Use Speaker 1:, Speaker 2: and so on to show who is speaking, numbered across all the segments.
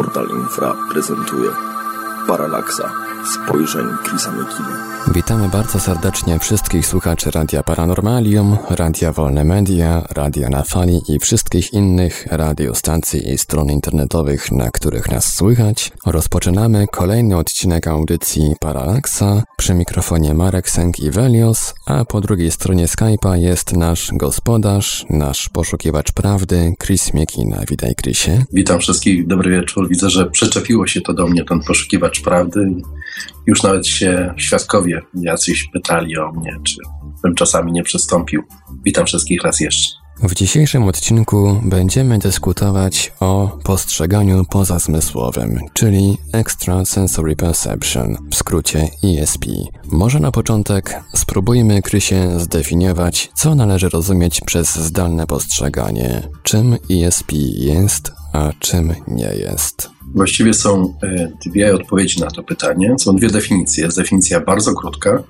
Speaker 1: Portal Infra prezentuje Paralaksa spojrzeń Chrisa Mekina.
Speaker 2: Witamy bardzo serdecznie wszystkich słuchaczy Radia Paranormalium, Radia Wolne Media, Radia na Fali i wszystkich innych radiostacji i stron internetowych, na których nas słychać. Rozpoczynamy kolejny odcinek audycji Paralaksa. Przy mikrofonie Marek Sęk i Velios, a po drugiej stronie Skype'a jest nasz gospodarz, nasz poszukiwacz prawdy, Chris Miekina. Witaj, Chrisie.
Speaker 3: Witam wszystkich, dobry wieczór. Widzę, że przyczepiło się to do mnie, ten poszukiwacz prawdy. Już nawet się świadkowie jacyś pytali o mnie, czy bym czasami nie przystąpił. Witam wszystkich raz jeszcze.
Speaker 2: W dzisiejszym odcinku będziemy dyskutować o postrzeganiu pozazmysłowym, czyli Extrasensory Perception, w skrócie ESP. Może na początek spróbujmy, Krysie, zdefiniować, co należy rozumieć przez zdalne postrzeganie, czym ESP jest, a czym nie jest.
Speaker 3: Właściwie są e, dwie odpowiedzi na to pytanie. Są dwie definicje. Definicja bardzo krótka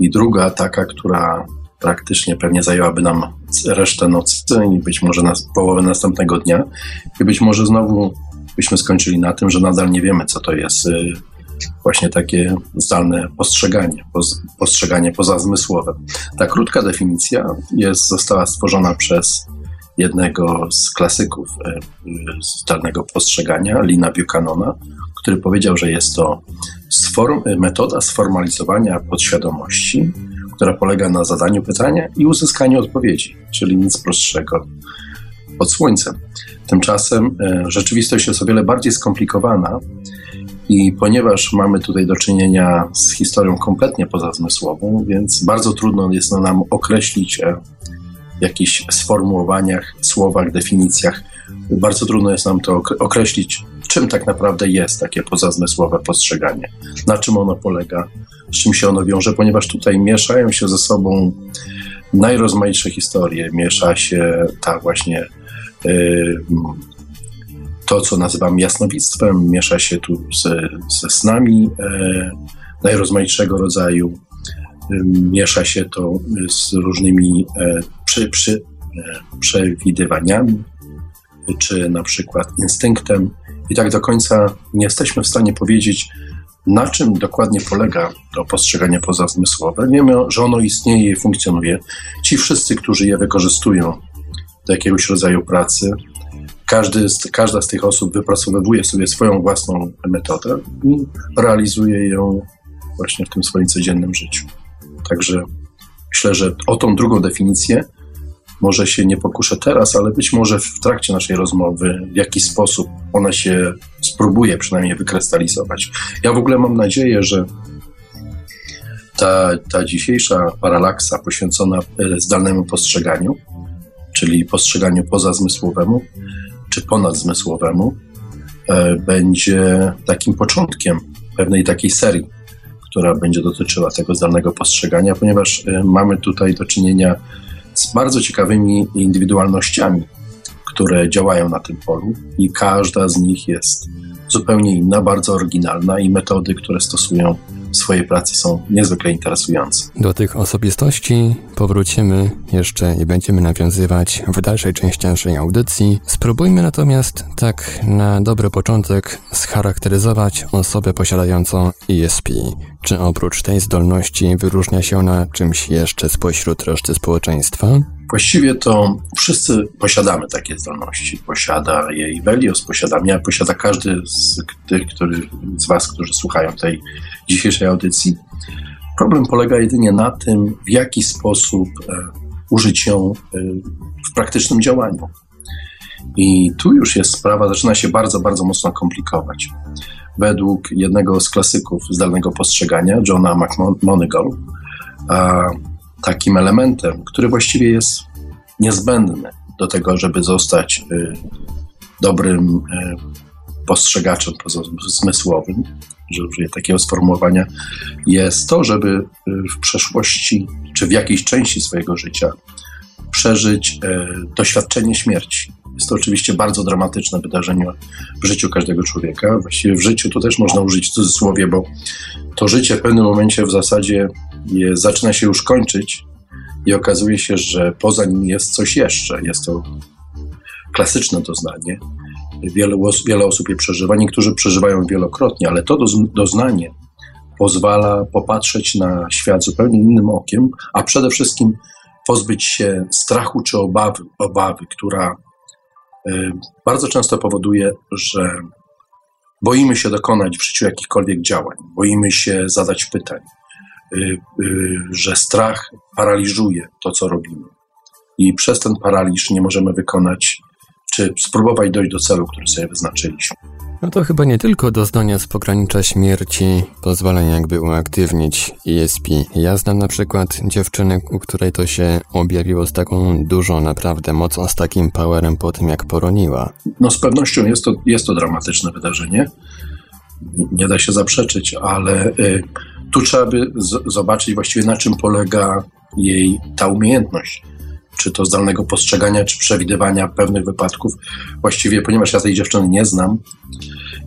Speaker 3: i druga taka, która praktycznie pewnie zajęłaby nam resztę nocy i być może nas, połowę następnego dnia. I być może znowu byśmy skończyli na tym, że nadal nie wiemy, co to jest e, właśnie takie zdalne postrzeganie, postrzeganie pozazmysłowe. Ta krótka definicja jest, została stworzona przez jednego z klasyków e, zdalnego postrzegania, Lina Buchanana, który powiedział, że jest to sform, metoda sformalizowania podświadomości, która polega na zadaniu pytania i uzyskaniu odpowiedzi, czyli nic prostszego pod słońcem. Tymczasem e, rzeczywistość jest o wiele bardziej skomplikowana i ponieważ mamy tutaj do czynienia z historią kompletnie pozazmysłową, więc bardzo trudno jest nam określić e, jakichś sformułowaniach, słowach, definicjach. Bardzo trudno jest nam to określić, czym tak naprawdę jest takie pozazmysłowe postrzeganie, na czym ono polega, z czym się ono wiąże, ponieważ tutaj mieszają się ze sobą najrozmaitsze historie. Miesza się ta właśnie yy, to, co nazywam jasnowictwem, miesza się tu ze, snami yy, najrozmaitszego rodzaju. Miesza się to z różnymi przy, przy, przewidywaniami, czy na przykład instynktem. I tak do końca nie jesteśmy w stanie powiedzieć, na czym dokładnie polega to postrzeganie pozazmysłowe. Wiemy, że ono istnieje i funkcjonuje. Ci wszyscy, którzy je wykorzystują do jakiegoś rodzaju pracy, każdy z, każda z tych osób wypracowuje sobie swoją własną metodę i realizuje ją właśnie w tym swoim codziennym życiu. Także myślę, że o tą drugą definicję może się nie pokuszę teraz, ale być może w trakcie naszej rozmowy w jakiś sposób ona się spróbuje przynajmniej wykrystalizować. Ja w ogóle mam nadzieję, że ta, ta dzisiejsza paralaksa poświęcona e, zdalnemu postrzeganiu, czyli postrzeganiu pozazmysłowemu czy ponadzmysłowemu, e, będzie takim początkiem pewnej takiej serii która będzie dotyczyła tego zdalnego postrzegania, ponieważ y, mamy tutaj do czynienia z bardzo ciekawymi indywidualnościami, które działają na tym polu i każda z nich jest zupełnie inna, bardzo oryginalna i metody, które stosują swojej pracy są niezwykle interesujące.
Speaker 2: Do tych osobistości powrócimy jeszcze i będziemy nawiązywać w dalszej części naszej audycji. Spróbujmy natomiast tak na dobry początek scharakteryzować osobę posiadającą ESP. Czy oprócz tej zdolności wyróżnia się ona czymś jeszcze spośród reszty społeczeństwa?
Speaker 3: Właściwie to wszyscy posiadamy takie zdolności. Posiada je Ivelios, posiadam ja, posiada każdy z tych, który, z Was, którzy słuchają tej dzisiejszej audycji. Problem polega jedynie na tym, w jaki sposób e, użyć ją e, w praktycznym działaniu. I tu już jest sprawa, zaczyna się bardzo, bardzo mocno komplikować. Według jednego z klasyków zdalnego postrzegania, Johna McMonigal, takim elementem, który właściwie jest niezbędny do tego, żeby zostać y, dobrym postrzegaczem zmysłowym, że użyję takiego sformułowania, jest to, żeby y, w przeszłości czy w jakiejś części swojego życia przeżyć doświadczenie śmierci. Jest to oczywiście bardzo dramatyczne wydarzenie w życiu każdego człowieka. Właściwie w życiu to też można użyć w cudzysłowie, bo to życie w pewnym momencie w zasadzie zaczyna się już kończyć i okazuje się, że poza nim jest coś jeszcze. Jest to klasyczne doznanie. Wiele, wiele osób je przeżywa, niektórzy przeżywają wielokrotnie, ale to doznanie pozwala popatrzeć na świat zupełnie innym okiem, a przede wszystkim pozbyć się strachu czy obawy, obawy która y, bardzo często powoduje, że boimy się dokonać w życiu jakichkolwiek działań, boimy się zadać pytań, y, y, że strach paraliżuje to, co robimy. I przez ten paraliż nie możemy wykonać czy spróbować dojść do celu, który sobie wyznaczyliśmy.
Speaker 2: No to chyba nie tylko doznania z pogranicza śmierci pozwalają jakby uaktywnić ESP. Ja znam na przykład dziewczynę, u której to się objawiło z taką dużą naprawdę mocą, z takim powerem po tym, jak poroniła.
Speaker 3: No z pewnością jest to, jest to dramatyczne wydarzenie. Nie da się zaprzeczyć, ale y, tu trzeba by z- zobaczyć właściwie na czym polega jej ta umiejętność czy to zdalnego postrzegania, czy przewidywania pewnych wypadków. Właściwie, ponieważ ja tej dziewczyny nie znam,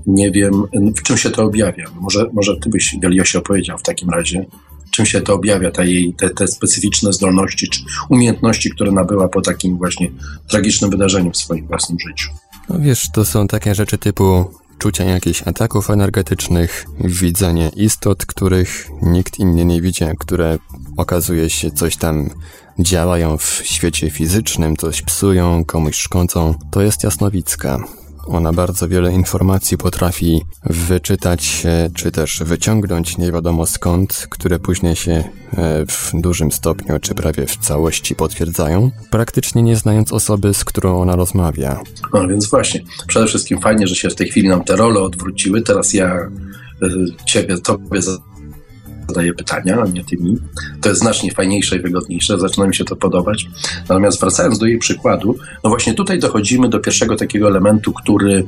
Speaker 3: nie wiem, w czym się to objawia. Może, może ty byś, Galiosie, opowiedział w takim razie, czym się to objawia, ta jej, te, te specyficzne zdolności, czy umiejętności, które nabyła po takim właśnie tragicznym wydarzeniu w swoim własnym życiu.
Speaker 2: No wiesz, to są takie rzeczy typu czucia jakichś ataków energetycznych, widzenie istot, których nikt inny nie widzi, które okazuje się coś tam działają w świecie fizycznym, coś psują, komuś szkodzą, to jest jasnowicka. Ona bardzo wiele informacji potrafi wyczytać, czy też wyciągnąć nie wiadomo skąd, które później się e, w dużym stopniu, czy prawie w całości potwierdzają, praktycznie nie znając osoby, z którą ona rozmawia.
Speaker 3: No więc właśnie, przede wszystkim fajnie, że się w tej chwili nam te role odwróciły. Teraz ja e, ciebie, tobie zadaję pytania, a nie tymi. To jest znacznie fajniejsze i wygodniejsze, zaczyna mi się to podobać. Natomiast wracając do jej przykładu, no właśnie tutaj dochodzimy do pierwszego takiego elementu, który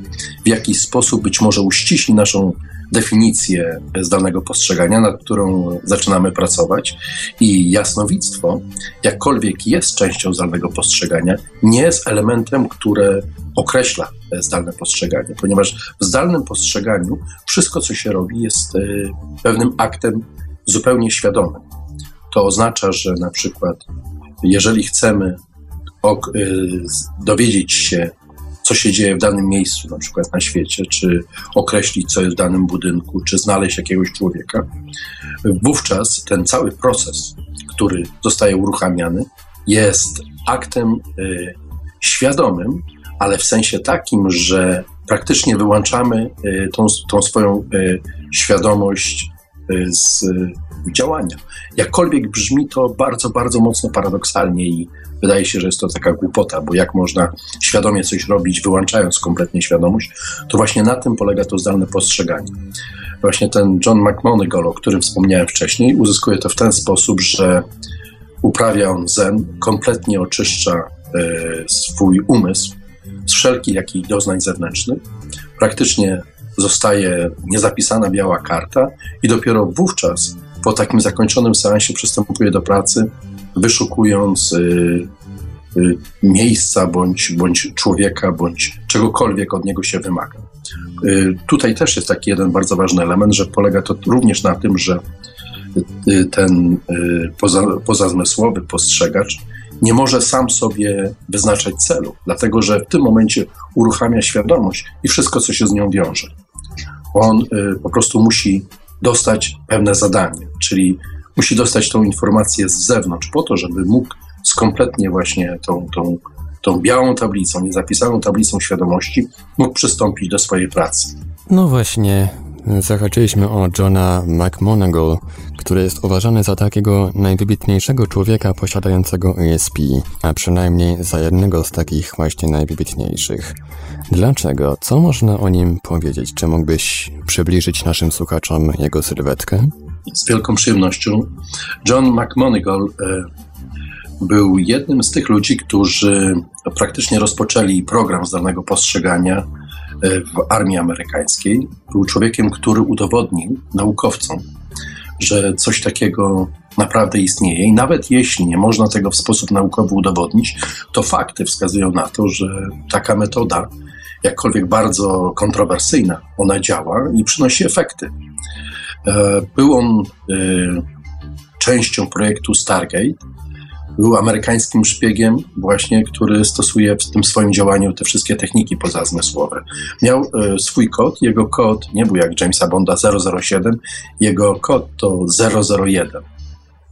Speaker 3: w jakiś sposób być może uściśli naszą definicję zdalnego postrzegania, nad którą zaczynamy pracować. I jasnowictwo, jakkolwiek jest częścią zdalnego postrzegania, nie jest elementem, które określa zdalne postrzeganie, ponieważ w zdalnym postrzeganiu wszystko, co się robi, jest e, pewnym aktem zupełnie świadomym. To oznacza, że na przykład, jeżeli chcemy y, dowiedzieć się, co się dzieje w danym miejscu, na przykład na świecie, czy określić, co jest w danym budynku, czy znaleźć jakiegoś człowieka, wówczas ten cały proces, który zostaje uruchamiany, jest aktem y, świadomym, ale w sensie takim, że praktycznie wyłączamy y, tą, tą swoją y, świadomość Y, z działania. Jakkolwiek brzmi to bardzo, bardzo mocno paradoksalnie i wydaje się, że jest to taka głupota, bo jak można świadomie coś robić, wyłączając kompletnie świadomość, to właśnie na tym polega to zdalne postrzeganie. Właśnie ten John McMonagall, o którym wspomniałem wcześniej, uzyskuje to w ten sposób, że uprawia on zen, kompletnie oczyszcza y, swój umysł z wszelkich jakich doznań zewnętrznych, praktycznie zostaje niezapisana biała karta i dopiero wówczas, po takim zakończonym seansie, przystępuje do pracy, wyszukując y, y, miejsca bądź, bądź człowieka, bądź czegokolwiek od niego się wymaga. Y, tutaj też jest taki jeden bardzo ważny element, że polega to również na tym, że ten poza, pozazmysłowy postrzegacz nie może sam sobie wyznaczać celu, dlatego że w tym momencie uruchamia świadomość i wszystko, co się z nią wiąże. On po prostu musi dostać pewne zadanie, czyli musi dostać tą informację z zewnątrz, po to, żeby mógł skompletnie właśnie tą, tą, tą białą tablicą, niezapisaną tablicą świadomości, mógł przystąpić do swojej pracy.
Speaker 2: No właśnie, zahaczyliśmy o Johna McMonagall, który jest uważany za takiego najwybitniejszego człowieka posiadającego ESP, a przynajmniej za jednego z takich właśnie najwybitniejszych. Dlaczego? Co można o nim powiedzieć? Czy mógłbyś przybliżyć naszym słuchaczom jego sylwetkę?
Speaker 3: Z wielką przyjemnością. John McMonagall e, był jednym z tych ludzi, którzy praktycznie rozpoczęli program zdalnego postrzegania E, w armii amerykańskiej. Był człowiekiem, który udowodnił naukowcom, że coś takiego naprawdę istnieje i nawet jeśli nie można tego w sposób naukowy udowodnić, to fakty wskazują na to, że taka metoda, jakkolwiek bardzo kontrowersyjna, ona działa i przynosi efekty. E, był on e, częścią projektu Stargate, był amerykańskim szpiegiem właśnie, który stosuje w tym swoim działaniu te wszystkie techniki pozazmysłowe. Miał e, swój kod, jego kod nie był jak Jamesa Bonda 007, jego kod to 001.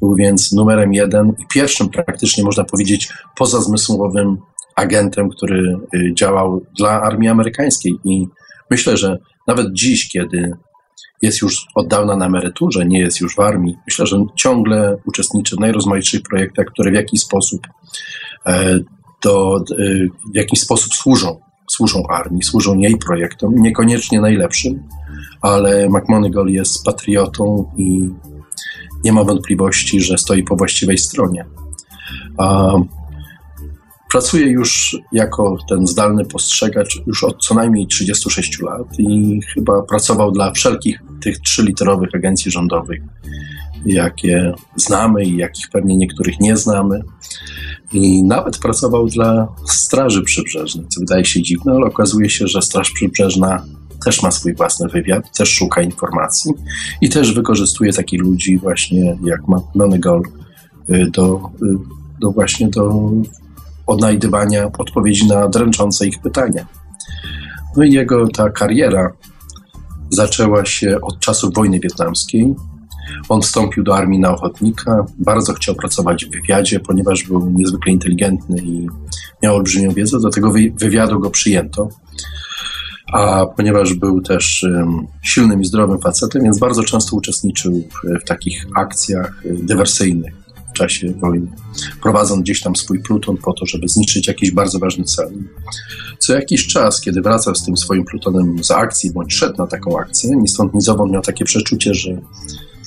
Speaker 3: Był więc numerem jeden i pierwszym praktycznie można powiedzieć pozazmysłowym agentem, który działał dla armii amerykańskiej i myślę, że nawet dziś, kiedy jest już od dawna na emeryturze, nie jest już w armii. Myślę, że ciągle uczestniczy w najrozmaitszych projektach, które w jakiś sposób e, do, e, w jakiś sposób służą, służą armii, służą jej projektom, niekoniecznie najlepszym, ale McMonagall jest patriotą i nie ma wątpliwości, że stoi po właściwej stronie. Pracuję już jako ten zdalny postrzegacz już od co najmniej 36 lat i chyba pracował dla wszelkich tych trzyliterowych agencji rządowych, jakie znamy i jakich pewnie niektórych nie znamy. I nawet pracował dla Straży Przybrzeżnej, co wydaje się dziwne, ale okazuje się, że Straż Przybrzeżna też ma swój własny wywiad, też szuka informacji i też wykorzystuje takich ludzi właśnie jak McGonagall y, do, y, do właśnie do odnajdywania odpowiedzi na dręczące ich pytania. No i jego ta kariera zaczęła się od czasów wojny wietnamskiej. On wstąpił do armii na ochotnika, bardzo chciał pracować w wywiadzie, ponieważ był niezwykle inteligentny i miał olbrzymią wiedzę, do tego wywiadu go przyjęto. A ponieważ był też silnym i zdrowym facetem, więc bardzo często uczestniczył w, w takich akcjach dywersyjnych w czasie wojny, prowadząc gdzieś tam swój pluton po to, żeby zniszczyć jakiś bardzo ważny cel. Co jakiś czas, kiedy wracał z tym swoim plutonem z akcji, bądź szedł na taką akcję, ni stąd ni zowąd miał takie przeczucie, że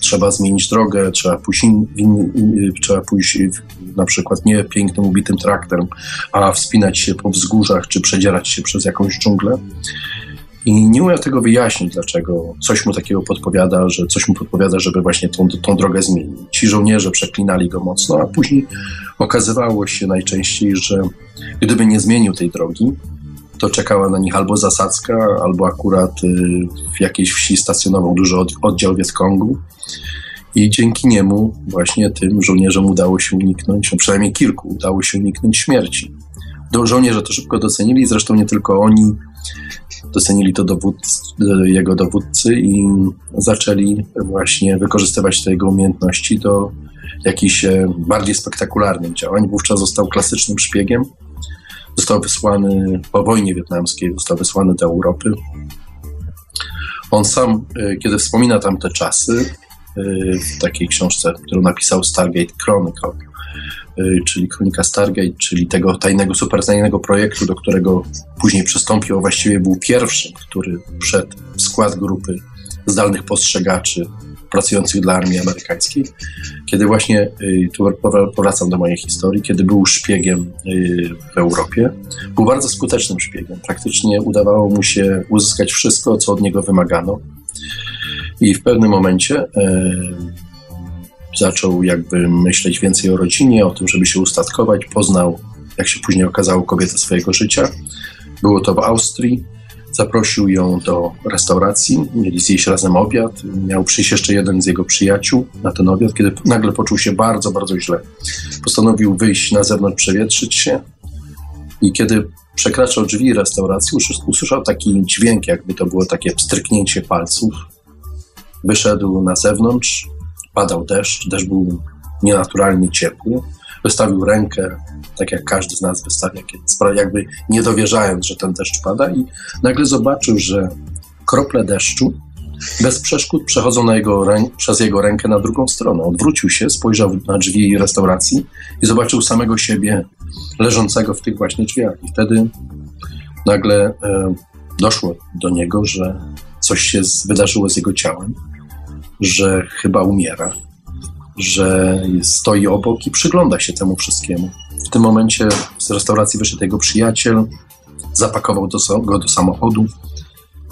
Speaker 3: trzeba zmienić drogę, trzeba pójść, in, in, in, trzeba pójść na przykład nie pięknym, ubitym traktem, a wspinać się po wzgórzach, czy przedzierać się przez jakąś dżunglę. I nie umiał tego wyjaśnić, dlaczego coś mu takiego podpowiada, że coś mu podpowiada, żeby właśnie tą, tą drogę zmienić. Ci żołnierze przeklinali go mocno, a później okazywało się najczęściej, że gdyby nie zmienił tej drogi, to czekała na nich albo zasadzka, albo akurat y, w jakiejś wsi stacjonował duży oddział Wietkongu. I dzięki niemu, właśnie tym żołnierzom udało się uniknąć, no przynajmniej kilku udało się uniknąć śmierci. Żołnierze to szybko docenili, zresztą nie tylko oni, docenili to dowódcy, jego dowódcy i zaczęli właśnie wykorzystywać te jego umiejętności do jakichś e, bardziej spektakularnych działań. Wówczas został klasycznym szpiegiem. Został wysłany po wojnie wietnamskiej, został wysłany do Europy. On sam, e, kiedy wspomina tamte czasy, e, w takiej książce, którą napisał Stargate Chronicle, czyli Kronika Stargate, czyli tego tajnego, supertajnego projektu, do którego później przystąpił, właściwie był pierwszym, który wszedł w skład grupy zdalnych postrzegaczy pracujących dla armii amerykańskiej. Kiedy właśnie, y, tu powracam do mojej historii, kiedy był szpiegiem y, w Europie, był bardzo skutecznym szpiegiem. Praktycznie udawało mu się uzyskać wszystko, co od niego wymagano. I w pewnym momencie zaczął jakby myśleć więcej o rodzinie, o tym, żeby się ustatkować. Poznał, jak się później okazało, kobietę swojego życia. Było to w Austrii. Zaprosił ją do restauracji, mieli zjeść razem obiad. Miał przyjść jeszcze jeden z jego przyjaciół na ten obiad, kiedy nagle poczuł się bardzo, bardzo źle. Postanowił wyjść na zewnątrz, przewietrzyć się i kiedy przekraczał drzwi restauracji, usłyszał taki dźwięk, jakby to było takie pstryknięcie palców. Wyszedł na zewnątrz, padał deszcz, deszcz był nienaturalnie ciepły. Wystawił rękę, tak jak każdy z nas wystawia, jakby nie dowierzając, że ten deszcz pada, i nagle zobaczył, że krople deszczu bez przeszkód przechodzą jego przez jego rękę na drugą stronę. Odwrócił się, spojrzał na drzwi restauracji i zobaczył samego siebie leżącego w tych właśnie drzwiach. I wtedy nagle e, doszło do niego, że coś się wydarzyło z jego ciałem że chyba umiera, że stoi obok i przygląda się temu wszystkiemu. W tym momencie z restauracji wyszedł jego przyjaciel, zapakował go do samochodu,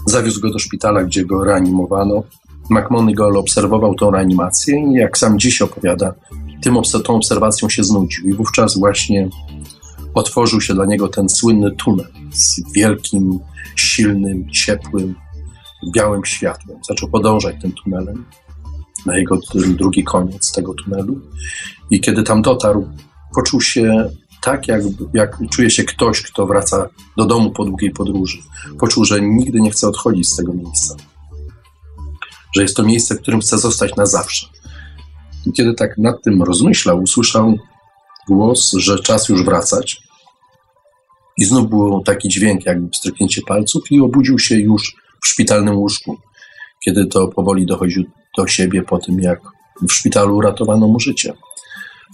Speaker 3: zawiózł go do szpitala, gdzie go reanimowano. McMonagall obserwował tą reanimację i jak sam dziś opowiada, tym, tą obserwacją się znudził i wówczas właśnie otworzył się dla niego ten słynny tunel z wielkim, silnym, ciepłym, białym światłem. Zaczął podążać tym tunelem na jego drugi koniec tego tunelu. I kiedy tam dotarł, poczuł się tak, jak, jak czuje się ktoś, kto wraca do domu po długiej podróży. Poczuł, że nigdy nie chce odchodzić z tego miejsca. Że jest to miejsce, w którym chce zostać na zawsze. I kiedy tak nad tym rozmyślał, usłyszał głos, że czas już wracać. I znów był taki dźwięk, jakby stryknięcie palców, i obudził się już w szpitalnym łóżku, kiedy to powoli dochodził do siebie po tym, jak w szpitalu uratowano mu życie.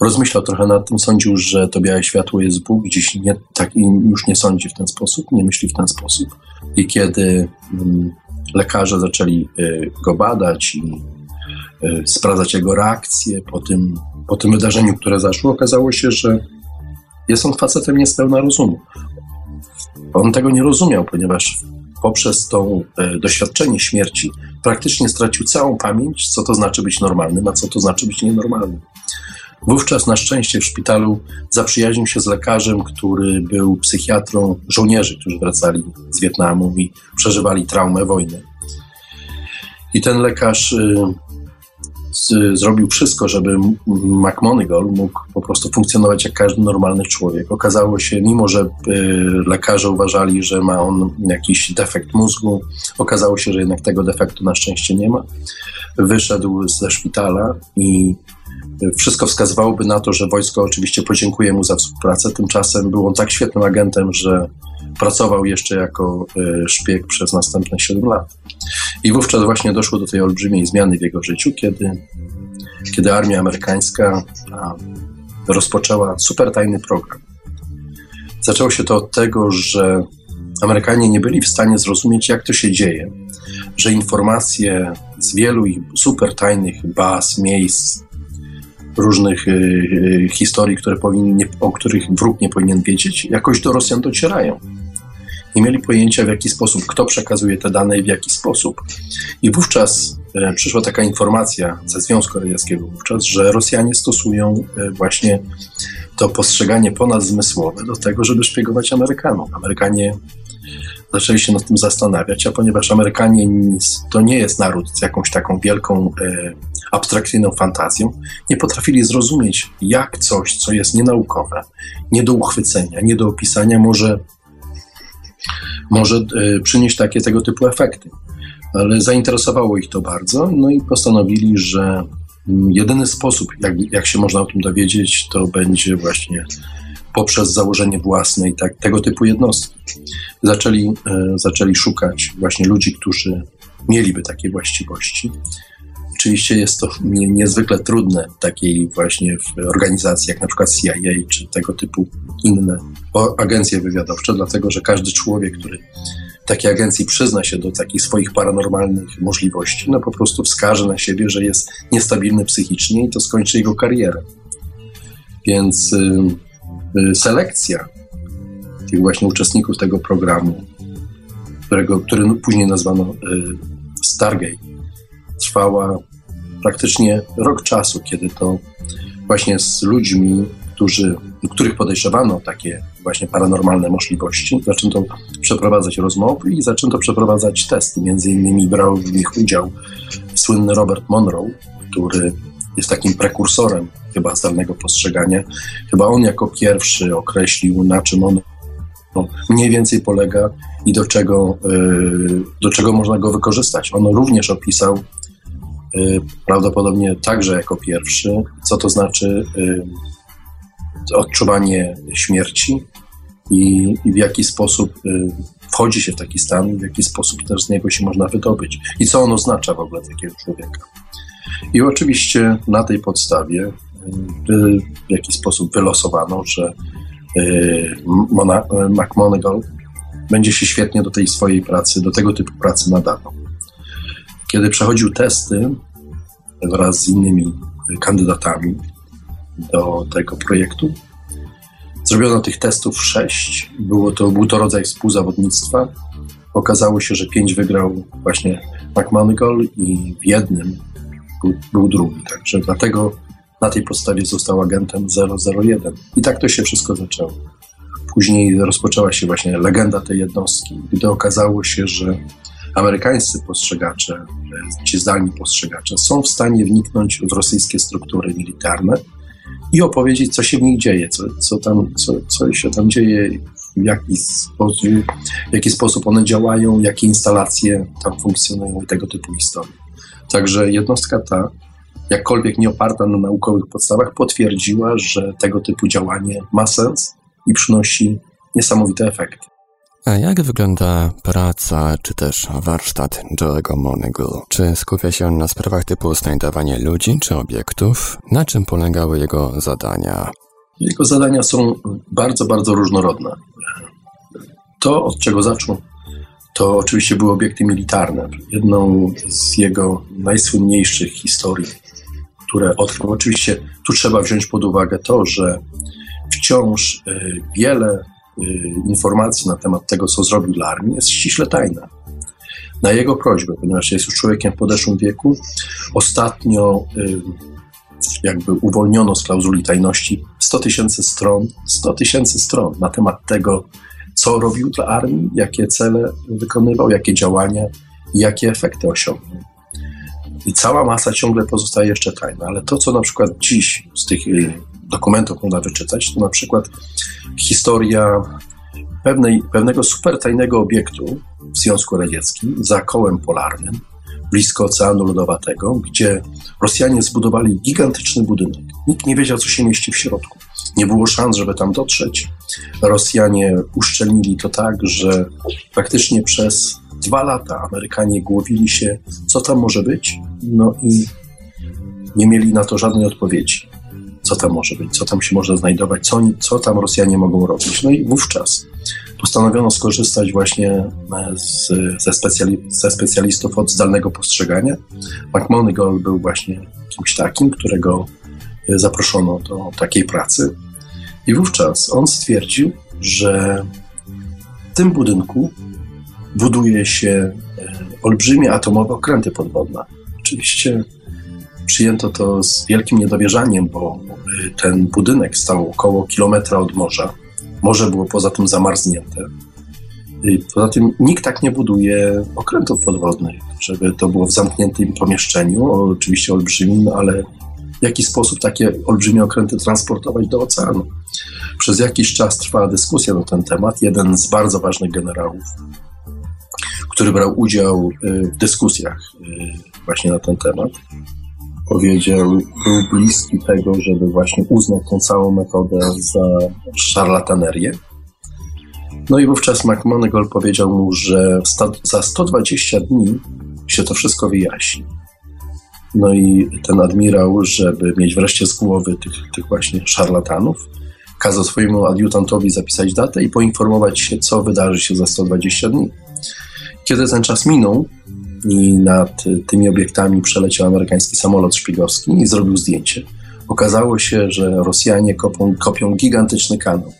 Speaker 3: Rozmyślał trochę nad tym, sądził, że to białe światło jest Bóg, dziś nie, tak już nie sądzi w ten sposób, nie myśli w ten sposób. I kiedy mm, lekarze zaczęli y, go badać i y, sprawdzać jego reakcje po tym, po tym wydarzeniu, które zaszło, okazało się, że jest on facetem niespełna rozumu. On tego nie rozumiał, ponieważ poprzez to e, doświadczenie śmierci praktycznie stracił całą pamięć, co to znaczy być normalnym, a co to znaczy być nienormalnym. Wówczas na szczęście w szpitalu zaprzyjaźnił się z lekarzem, który był psychiatrą żołnierzy, którzy wracali z Wietnamu i przeżywali traumę wojny. I ten lekarz y, zrobił wszystko, żeby McMonagall mógł po prostu funkcjonować jak każdy normalny człowiek. Okazało się, mimo że y, lekarze uważali, że ma on jakiś defekt mózgu, okazało się, że jednak tego defektu na szczęście nie ma. Wyszedł ze szpitala i wszystko wskazywałoby na to, że wojsko oczywiście podziękuje mu za współpracę. Tymczasem był on tak świetnym agentem, że pracował jeszcze jako e, szpieg przez następne 7 lat. I wówczas właśnie doszło do tej olbrzymiej zmiany w jego życiu, kiedy, kiedy armia amerykańska rozpoczęła super tajny program. Zaczęło się to od tego, że Amerykanie nie byli w stanie zrozumieć, jak to się dzieje, że informacje z wielu ich super tajnych baz, miejsc, różnych y, y, historii, które powinni, o których wróg nie powinien wiedzieć, jakoś do Rosjan docierają. Nie mieli pojęcia, w jaki sposób, kto przekazuje te dane i w jaki sposób. I wówczas e, przyszła taka informacja ze Związku Radzieckiego wówczas, że Rosjanie stosują e, właśnie to postrzeganie ponadzmysłowe do tego, żeby szpiegować Amerykanom. Amerykanie zaczęli się nad tym zastanawiać, a ponieważ Amerykanie to nie jest naród z jakąś taką wielką e, abstrakcyjną fantazją, nie potrafili zrozumieć, jak coś, co jest nienaukowe, nie do uchwycenia, nie do opisania, może, może e, przynieść takie tego typu efekty. Ale zainteresowało ich to bardzo, no i postanowili, że mm, jedyny sposób, jak, jak się można o tym dowiedzieć, to będzie właśnie poprzez założenie własnej tak, tego typu jednostki. Zaczęli, e, zaczęli szukać właśnie ludzi, którzy mieliby takie właściwości. Oczywiście jest to nie, niezwykle trudne w takiej właśnie w organizacji jak na przykład CIA czy tego typu inne agencje wywiadowcze, dlatego że każdy człowiek, który takiej agencji przyzna się do takich swoich paranormalnych możliwości, no po prostu wskaże na siebie, że jest niestabilny psychicznie i to skończy jego karierę. Więc selekcja tych właśnie uczestników tego programu, którego, który później nazwano y, Stargate, trwała praktycznie rok czasu, kiedy to właśnie z ludźmi, którzy, których podejrzewano takie właśnie paranormalne możliwości, zaczęto przeprowadzać rozmowy i zaczęto przeprowadzać testy. Między innymi brał w nich udział słynny Robert Monroe, który jest takim prekursorem chyba zdalnego postrzegania. Chyba on jako pierwszy określił, na czym on mniej więcej polega i do czego, y, do czego można go wykorzystać. On również opisał y, prawdopodobnie także jako pierwszy, co to znaczy y, odczuwanie śmierci i, w jaki sposób wchodzi się w taki stan, w jaki sposób też z niego się można wydobyć i co on oznacza w ogóle takiego człowieka. I oczywiście na tej podstawie w jaki sposób wylosowano, że Y, Mona, y, McMonagall będzie się świetnie do tej swojej pracy, do tego typu pracy nadawał. Kiedy przechodził testy wraz z innymi kandydatami do tego projektu, zrobiono tych testów sześć. Było to, był to rodzaj współzawodnictwa. Okazało się, że pięć wygrał właśnie McMonagall i w jednym był, był drugi. Także dlatego na tej podstawie został agentem 001. I tak to się wszystko zaczęło. Później rozpoczęła się właśnie legenda tej jednostki, gdy okazało się, że amerykańscy postrzegacze, ci zdalni postrzegacze, są w stanie wniknąć w rosyjskie struktury militarne i opowiedzieć, co się w nich dzieje, co, co, tam, co, co się tam dzieje, w jaki, sposób, w jaki sposób one działają, jakie instalacje tam funkcjonują i tego typu historie. Także jednostka ta, jakkolwiek nie oparta na naukowych podstawach, potwierdziła, że tego typu działanie ma sens i przynosi niesamowite efekty.
Speaker 2: A jak wygląda praca czy też warsztat Joe'ego Monegal? Czy skupia się na sprawach typu znajdowanie ludzi czy obiektów? Na czym polegały jego zadania?
Speaker 3: Jego zadania są bardzo, bardzo różnorodne. To, od czego zaczął, to oczywiście były obiekty militarne. Jedną z jego najsłynniejszych historii, które odkrył, oczywiście tu trzeba wziąć pod uwagę to, że wciąż y, wiele Y, informacji na temat tego, co zrobił dla armii, jest ściśle tajna. Na jego prośbę, ponieważ jest już człowiekiem w podeszłym wieku, ostatnio y, jakby uwolniono z klauzuli tajności 100 tysięcy stron, 100 tysięcy stron na temat tego, co robił dla armii, jakie cele wykonywał, jakie działania jakie efekty osiągnął. I cała masa ciągle pozostaje jeszcze tajna, ale to, co na przykład dziś z tych y, dokumentów można wyczytać, to na przykład historia pewnej, pewnego supertajnego obiektu w Związku Radzieckim za kołem polarnym, blisko Oceanu Lodowatego, gdzie Rosjanie zbudowali gigantyczny budynek. Nikt nie wiedział, co się mieści w środku. Nie było szans, żeby tam dotrzeć. Rosjanie uszczelnili to tak, że praktycznie przez dwa lata Amerykanie głowili się, co tam może być, no i nie mieli na to żadnej odpowiedzi co tam może być, co tam się może znajdować, co, co tam Rosjanie mogą robić. No i wówczas postanowiono skorzystać właśnie e, z, ze, specjali, ze specjalistów od zdalnego postrzegania. McMonagall był właśnie kimś takim, którego zaproszono do takiej pracy. I wówczas on stwierdził, że w tym budynku buduje się e, olbrzymie atomowe okręty podwodne. Oczywiście przyjęto to z wielkim niedowierzaniem, bo y, ten budynek stał około kilometra od morza. Morze było poza tym zamarznięte. Y, poza tym nikt tak nie buduje okrętów podwodnych, żeby to było w zamkniętym pomieszczeniu, oczywiście olbrzymim, ale w jaki sposób takie olbrzymie okręty transportować do oceanu. Przez jakiś czas trwała dyskusja na ten temat. Jeden z bardzo ważnych generałów, który brał udział y, w dyskusjach właśnie na ten temat, powiedział, był bliski tego, żeby właśnie uznać tą całą metodę za szarlatanerię. No i wówczas McMonagall powiedział mu, że za 120 dni się to wszystko wyjaśni. No i ten admirał, żeby mieć wreszcie z głowy tych, tych właśnie szarlatanów, kazał swojemu adiutantowi zapisać datę i poinformować się, co wydarzy się za 120 dni. Kiedy ten czas minął, i nad tymi obiektami przeleciał amerykański samolot szpiegowski i zrobił zdjęcie. Okazało się, że Rosjanie kopią, kopią gigantyczny kanał,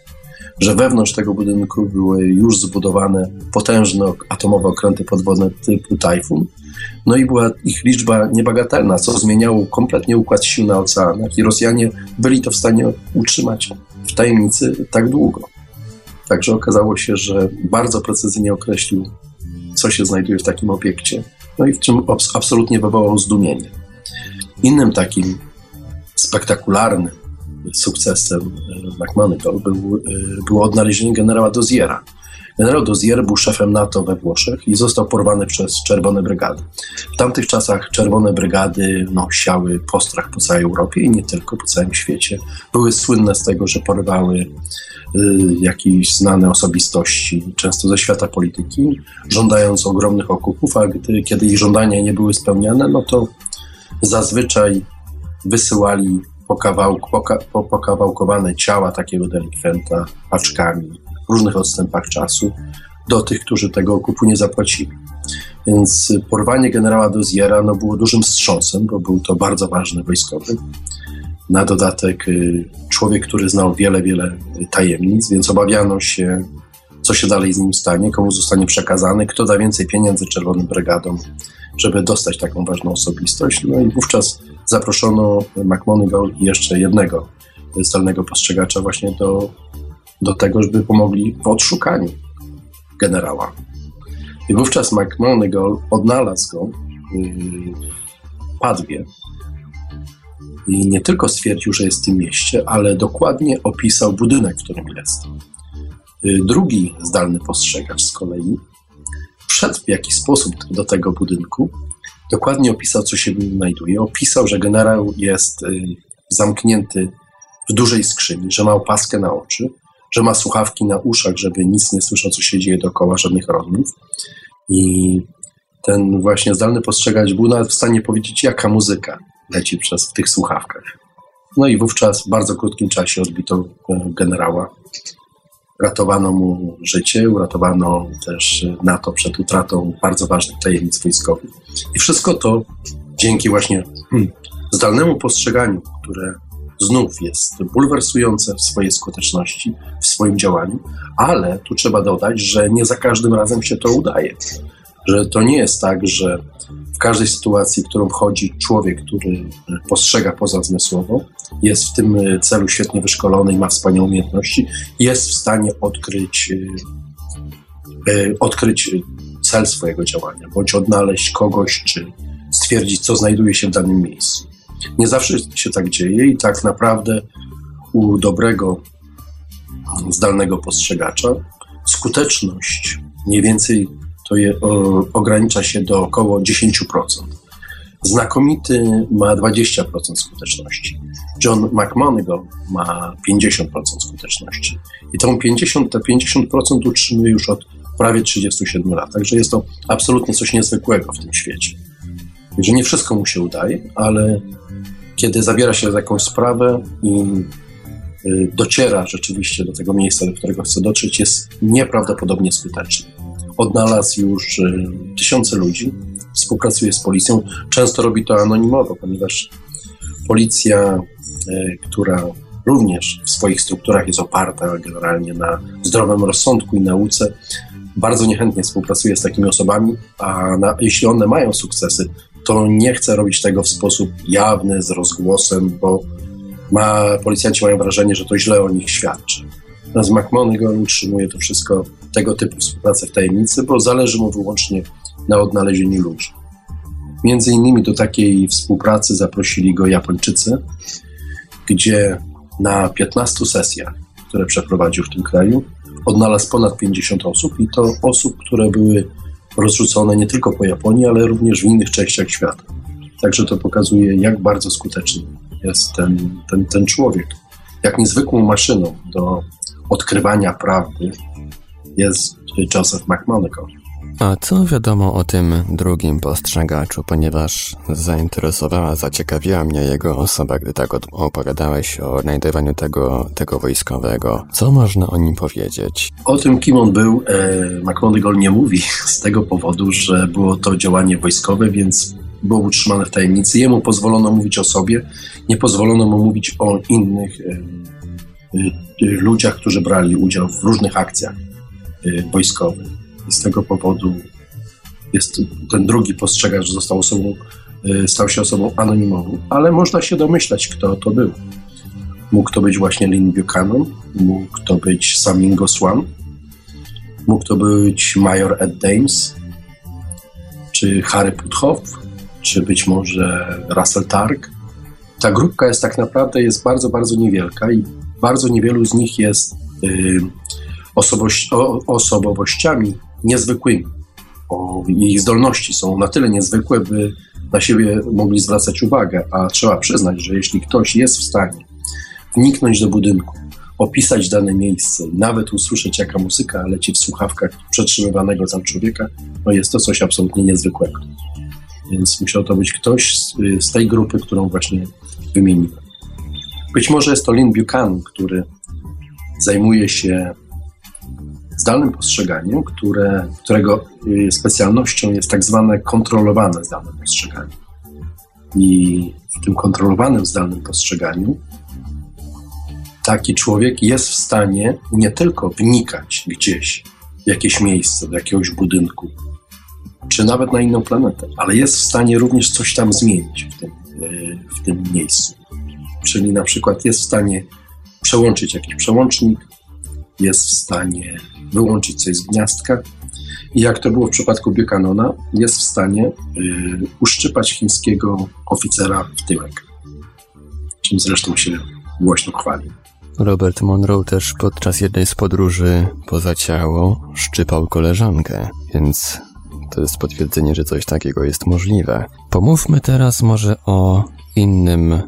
Speaker 3: że wewnątrz tego budynku były już zbudowane potężne atomowe okręty podwodne typu Tajfun, no i była ich liczba niebagatelna, co zmieniało kompletnie układ sił na oceanach i Rosjanie byli to w stanie utrzymać w tajemnicy tak długo. Także okazało się, że bardzo precyzyjnie określił co się znajduje w takim obiekcie. No i w czym absolutnie wywołał zdumienie. Innym takim spektakularnym sukcesem e, McMonagall był, e, było odnalezienie generała Doziera. Generał Dozier był szefem NATO we Włoszech i został porwany przez Czerwone Brygady. W tamtych czasach Czerwone Brygady no, siały postrach po całej Europie i nie tylko, po całym świecie. Były słynne z tego, że porywały Y, jakieś znane osobistości, często ze świata polityki, żądając ogromnych okupów, a gdy, kiedy ich żądania nie były spełniane, no to zazwyczaj wysyłali pokawałk, poka, pokawałkowane ciała takiego delikwenta paczkami różnych odstępach czasu do tych, którzy tego okupu nie zapłacili. Więc porwanie generała Doziera no, było dużym wstrząsem, bo był to bardzo ważny wojskowy. Na dodatek y, człowiek, który znał wiele, wiele tajemnic, więc obawiano się, co się dalej z nim stanie, komu zostanie przekazany, kto da więcej pieniędzy Czerwonym Brygadom, żeby dostać taką ważną osobistość. No i wówczas zaproszono McMonagall i jeszcze jednego zdalnego postrzegacza właśnie do, do tego, żeby pomogli w odszukaniu generała. I wówczas McMonagall odnalazł go w Padwie, I nie tylko stwierdził, że jest w tym mieście, ale dokładnie opisał budynek, w którym jest. Y, drugi zdalny postrzegacz z kolei wszedł w jakiś sposób do tego budynku, dokładnie opisał, co się w nim znajduje. Opisał, że generał jest y, zamknięty w dużej skrzyni, że ma opaskę na oczy, że ma słuchawki na uszach, żeby nic nie słyszał, co się dzieje dookoła, żadnych rozmów. I ten właśnie zdalny postrzegacz był nawet w stanie powiedzieć, jaka muzyka leci przez w tych słuchawkach. No i wówczas w bardzo krótkim czasie odbito e, generała. Ratowano mu życie, uratowano też NATO przed utratą bardzo ważnych tajemnic wojskowych. I wszystko to dzięki właśnie hmm, zdalnemu postrzeganiu, które znów jest bulwersujące w swojej skuteczności, w swoim działaniu, ale tu trzeba dodać, że nie za każdym razem się to udaje. Że to nie jest tak, że w każdej sytuacji, w którą wchodzi człowiek, który postrzega pozazmysłowo, jest w tym celu świetnie wyszkolony i ma wspaniałe umiejętności, jest w stanie odkryć, e, odkryć cel swojego działania, bądź odnaleźć kogoś, czy stwierdzić, co znajduje się w danym miejscu. Nie zawsze się tak dzieje i tak naprawdę u dobrego, zdalnego postrzegacza skuteczność mniej więcej to je, o, ogranicza się do około 10%. Znakomity ma 20% skuteczności. John McMonagall ma 50% skuteczności. I tą 50, te 50% utrzymuje już od prawie 37 lat. Także jest to absolutnie coś niezwykłego w tym świecie. Także nie wszystko mu się udaje, ale kiedy zabiera się za jakąś sprawę i y, dociera rzeczywiście do tego miejsca, do którego chce dotrzeć, jest nieprawdopodobnie skuteczny. Odnalazł już y, tysiące ludzi, współpracuje z policją. Często robi to anonimowo, ponieważ policja, y, która również w swoich strukturach jest oparta generalnie na zdrowym rozsądku i nauce, bardzo niechętnie współpracuje z takimi osobami, a na, jeśli one mają sukcesy, to nie chce robić tego w sposób jawny, z rozgłosem, bo ma, policjanci mają wrażenie, że to źle o nich świadczy. Natomiast McMonagall utrzymuje to wszystko, tego typu współpracę w tajemnicy, bo zależy mu wyłącznie na odnalezieniu ludzi. Między innymi do takiej współpracy zaprosili go Japończycy, gdzie na 15 sesjach, które przeprowadził w tym kraju, odnalazł ponad 50 osób i to osób, które były rozrzucone nie tylko po Japonii, ale również w innych częściach świata. Także to pokazuje, jak bardzo skuteczny jest ten, ten, ten człowiek. Jak niezwykłą maszyną do odkrywania prawdy jest Joseph McMonagall.
Speaker 2: A co wiadomo o tym drugim postrzegaczu, ponieważ zainteresowała, zaciekawiła mnie jego osoba, gdy tak opowiadałeś o odnajdywaniu tego, tego wojskowego. Co można o nim powiedzieć?
Speaker 3: O tym, kim on był, e, McMonagall nie mówi z tego powodu, że było to działanie wojskowe, więc było utrzymane w tajemnicy. Jemu pozwolono mówić o sobie, nie pozwolono mu mówić o innych e, e, ludziach, którzy brali udział w różnych akcjach e, wojskowych i z tego powodu jest ten drugi postrzegacz, że został osobą, y, stał się osobą anonimową, ale można się domyślać, kto to był. Mógł to być właśnie Lin Buchanan, mógł to być Samingo Swan, mógł to być Major Ed Dames, czy Harry Puthoff, czy być może Russell Targ. Ta grupka jest tak naprawdę jest bardzo, bardzo niewielka i bardzo niewielu z nich jest y, osobowościami niezwykłymi. O, ich zdolności są na tyle niezwykłe, by na siebie mogli zwracać uwagę, a trzeba przyznać, że jeśli ktoś jest w stanie wniknąć do budynku, opisać dane miejsce, nawet usłyszeć, jaka muzyka leci w słuchawkach przetrzymywanego tam człowieka, no jest to coś absolutnie niezwykłego. Więc musiał to być ktoś z, z tej grupy, którą właśnie wymieniłem. Być może jest to Lynn Buchanan, który zajmuje się zdalnym postrzeganiem, które, którego y, specjalnością jest tak zwane kontrolowane zdalne postrzeganie. I w tym kontrolowanym zdalnym postrzeganiu taki człowiek jest w stanie nie tylko wnikać gdzieś w jakieś miejsce, do jakiegoś budynku, czy nawet na inną planetę, ale jest w stanie również coś tam zmienić w tym, y, w tym miejscu. Czyli na przykład jest w stanie przełączyć jakiś przełącznik, jest w stanie wyłączyć coś z gniazdka i jak to było w przypadku Buchanana, jest w stanie y, uszczypać chińskiego oficera w tyłek. czym zresztą się głośno chwali.
Speaker 2: Robert Monroe też podczas jednej z podróży poza ciało szczypał koleżankę, więc to jest potwierdzenie, że coś takiego jest możliwe. Pomówmy teraz może o innym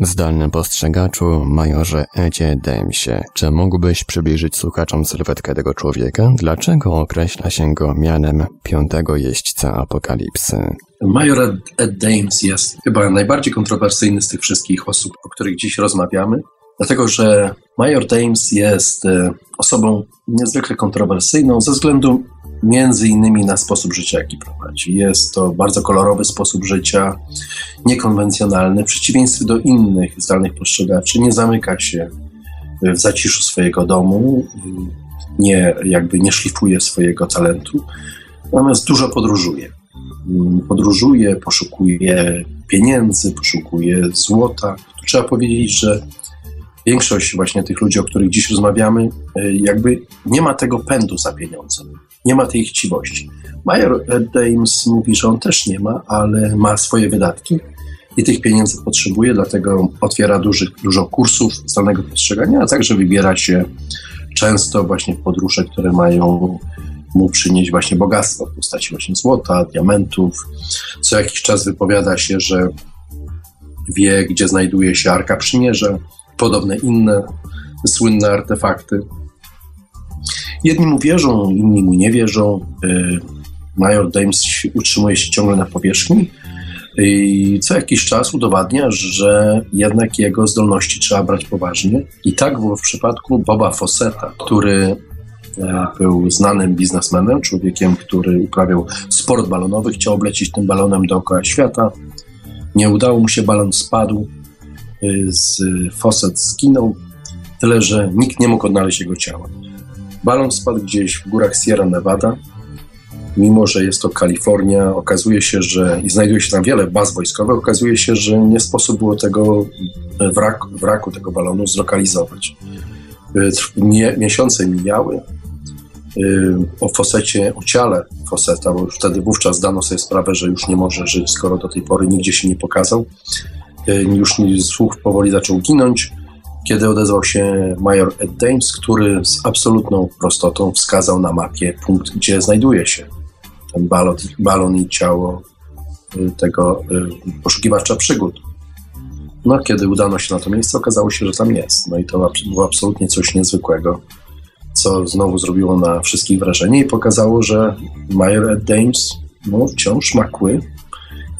Speaker 2: zdalnym postrzegaczu, majorze Edzie Damesie. Czy mógłbyś przybliżyć słuchaczom sylwetkę tego człowieka? Dlaczego określa się go mianem piątego jeźdźca apokalipsy?
Speaker 3: Major Ed Dames jest chyba najbardziej kontrowersyjny z tych wszystkich osób, o których dziś rozmawiamy, dlatego że Major Dames jest e, osobą niezwykle kontrowersyjną ze względu między innymi na sposób życia, jaki prowadzi. Jest to bardzo kolorowy sposób życia, niekonwencjonalny, w przeciwieństwie do innych zdalnych postrzegaczy. Nie zamyka się w zaciszu swojego domu, nie, jakby nie szlifuje swojego talentu, natomiast dużo podróżuje. Podróżuje, poszukuje pieniędzy, poszukuje złota. Trzeba powiedzieć, że większość właśnie tych ludzi, o których dziś rozmawiamy, jakby nie ma tego pędu za pieniądzem nie ma tej chciwości. Major Dames mówi, że on też nie ma, ale ma swoje wydatki i tych pieniędzy potrzebuje, dlatego otwiera duży, dużo kursów zdalnego postrzegania, a także wybiera się często właśnie w podróże, które mają mu przynieść właśnie bogactwo w postaci właśnie złota, diamentów. Co jakiś czas wypowiada się, że wie, gdzie znajduje się Arka Przymierza, podobne inne słynne artefakty. Jedni mu wierzą, inni mu nie wierzą. Y, Major Dames utrzymuje się ciągle na powierzchni i co jakiś czas udowadnia, że jednak jego zdolności trzeba brać poważnie. I tak było w przypadku Boba Fosseta, który e, był znanym biznesmenem, człowiekiem, który uprawiał sport balonowy, chciał oblecić tym balonem dookoła świata. Nie udało mu się, balon spadł, z Fosset zginął, tyle że nikt nie mógł odnaleźć jego ciała. Balon spadł gdzieś w górach Sierra Nevada. Mimo, że jest to Kalifornia, okazuje się, że i znajduje się tam wiele baz wojskowych, okazuje się, że nie sposób było tego wrak, wraku tego balonu zlokalizować. Nie, miesiące mijały. Y, o fosecie, o ciele foseta, bo wtedy wówczas dano sobie sprawę, że już nie może żyć, skoro do tej pory nigdzie się nie pokazał. Y, już słuch powoli zaczął ginąć kiedy odezwał się major Ed Dames, który z absolutną prostotą wskazał na mapie punkt, gdzie znajduje się ten balon, balon i ciało y, tego y, poszukiwacza przygód. No, kiedy udano się na to miejsce, okazało się, że tam jest. No i to było absolutnie coś niezwykłego, co znowu zrobiło na wszystkich wrażenie i pokazało, że major Ed Dames no, wciąż ma kły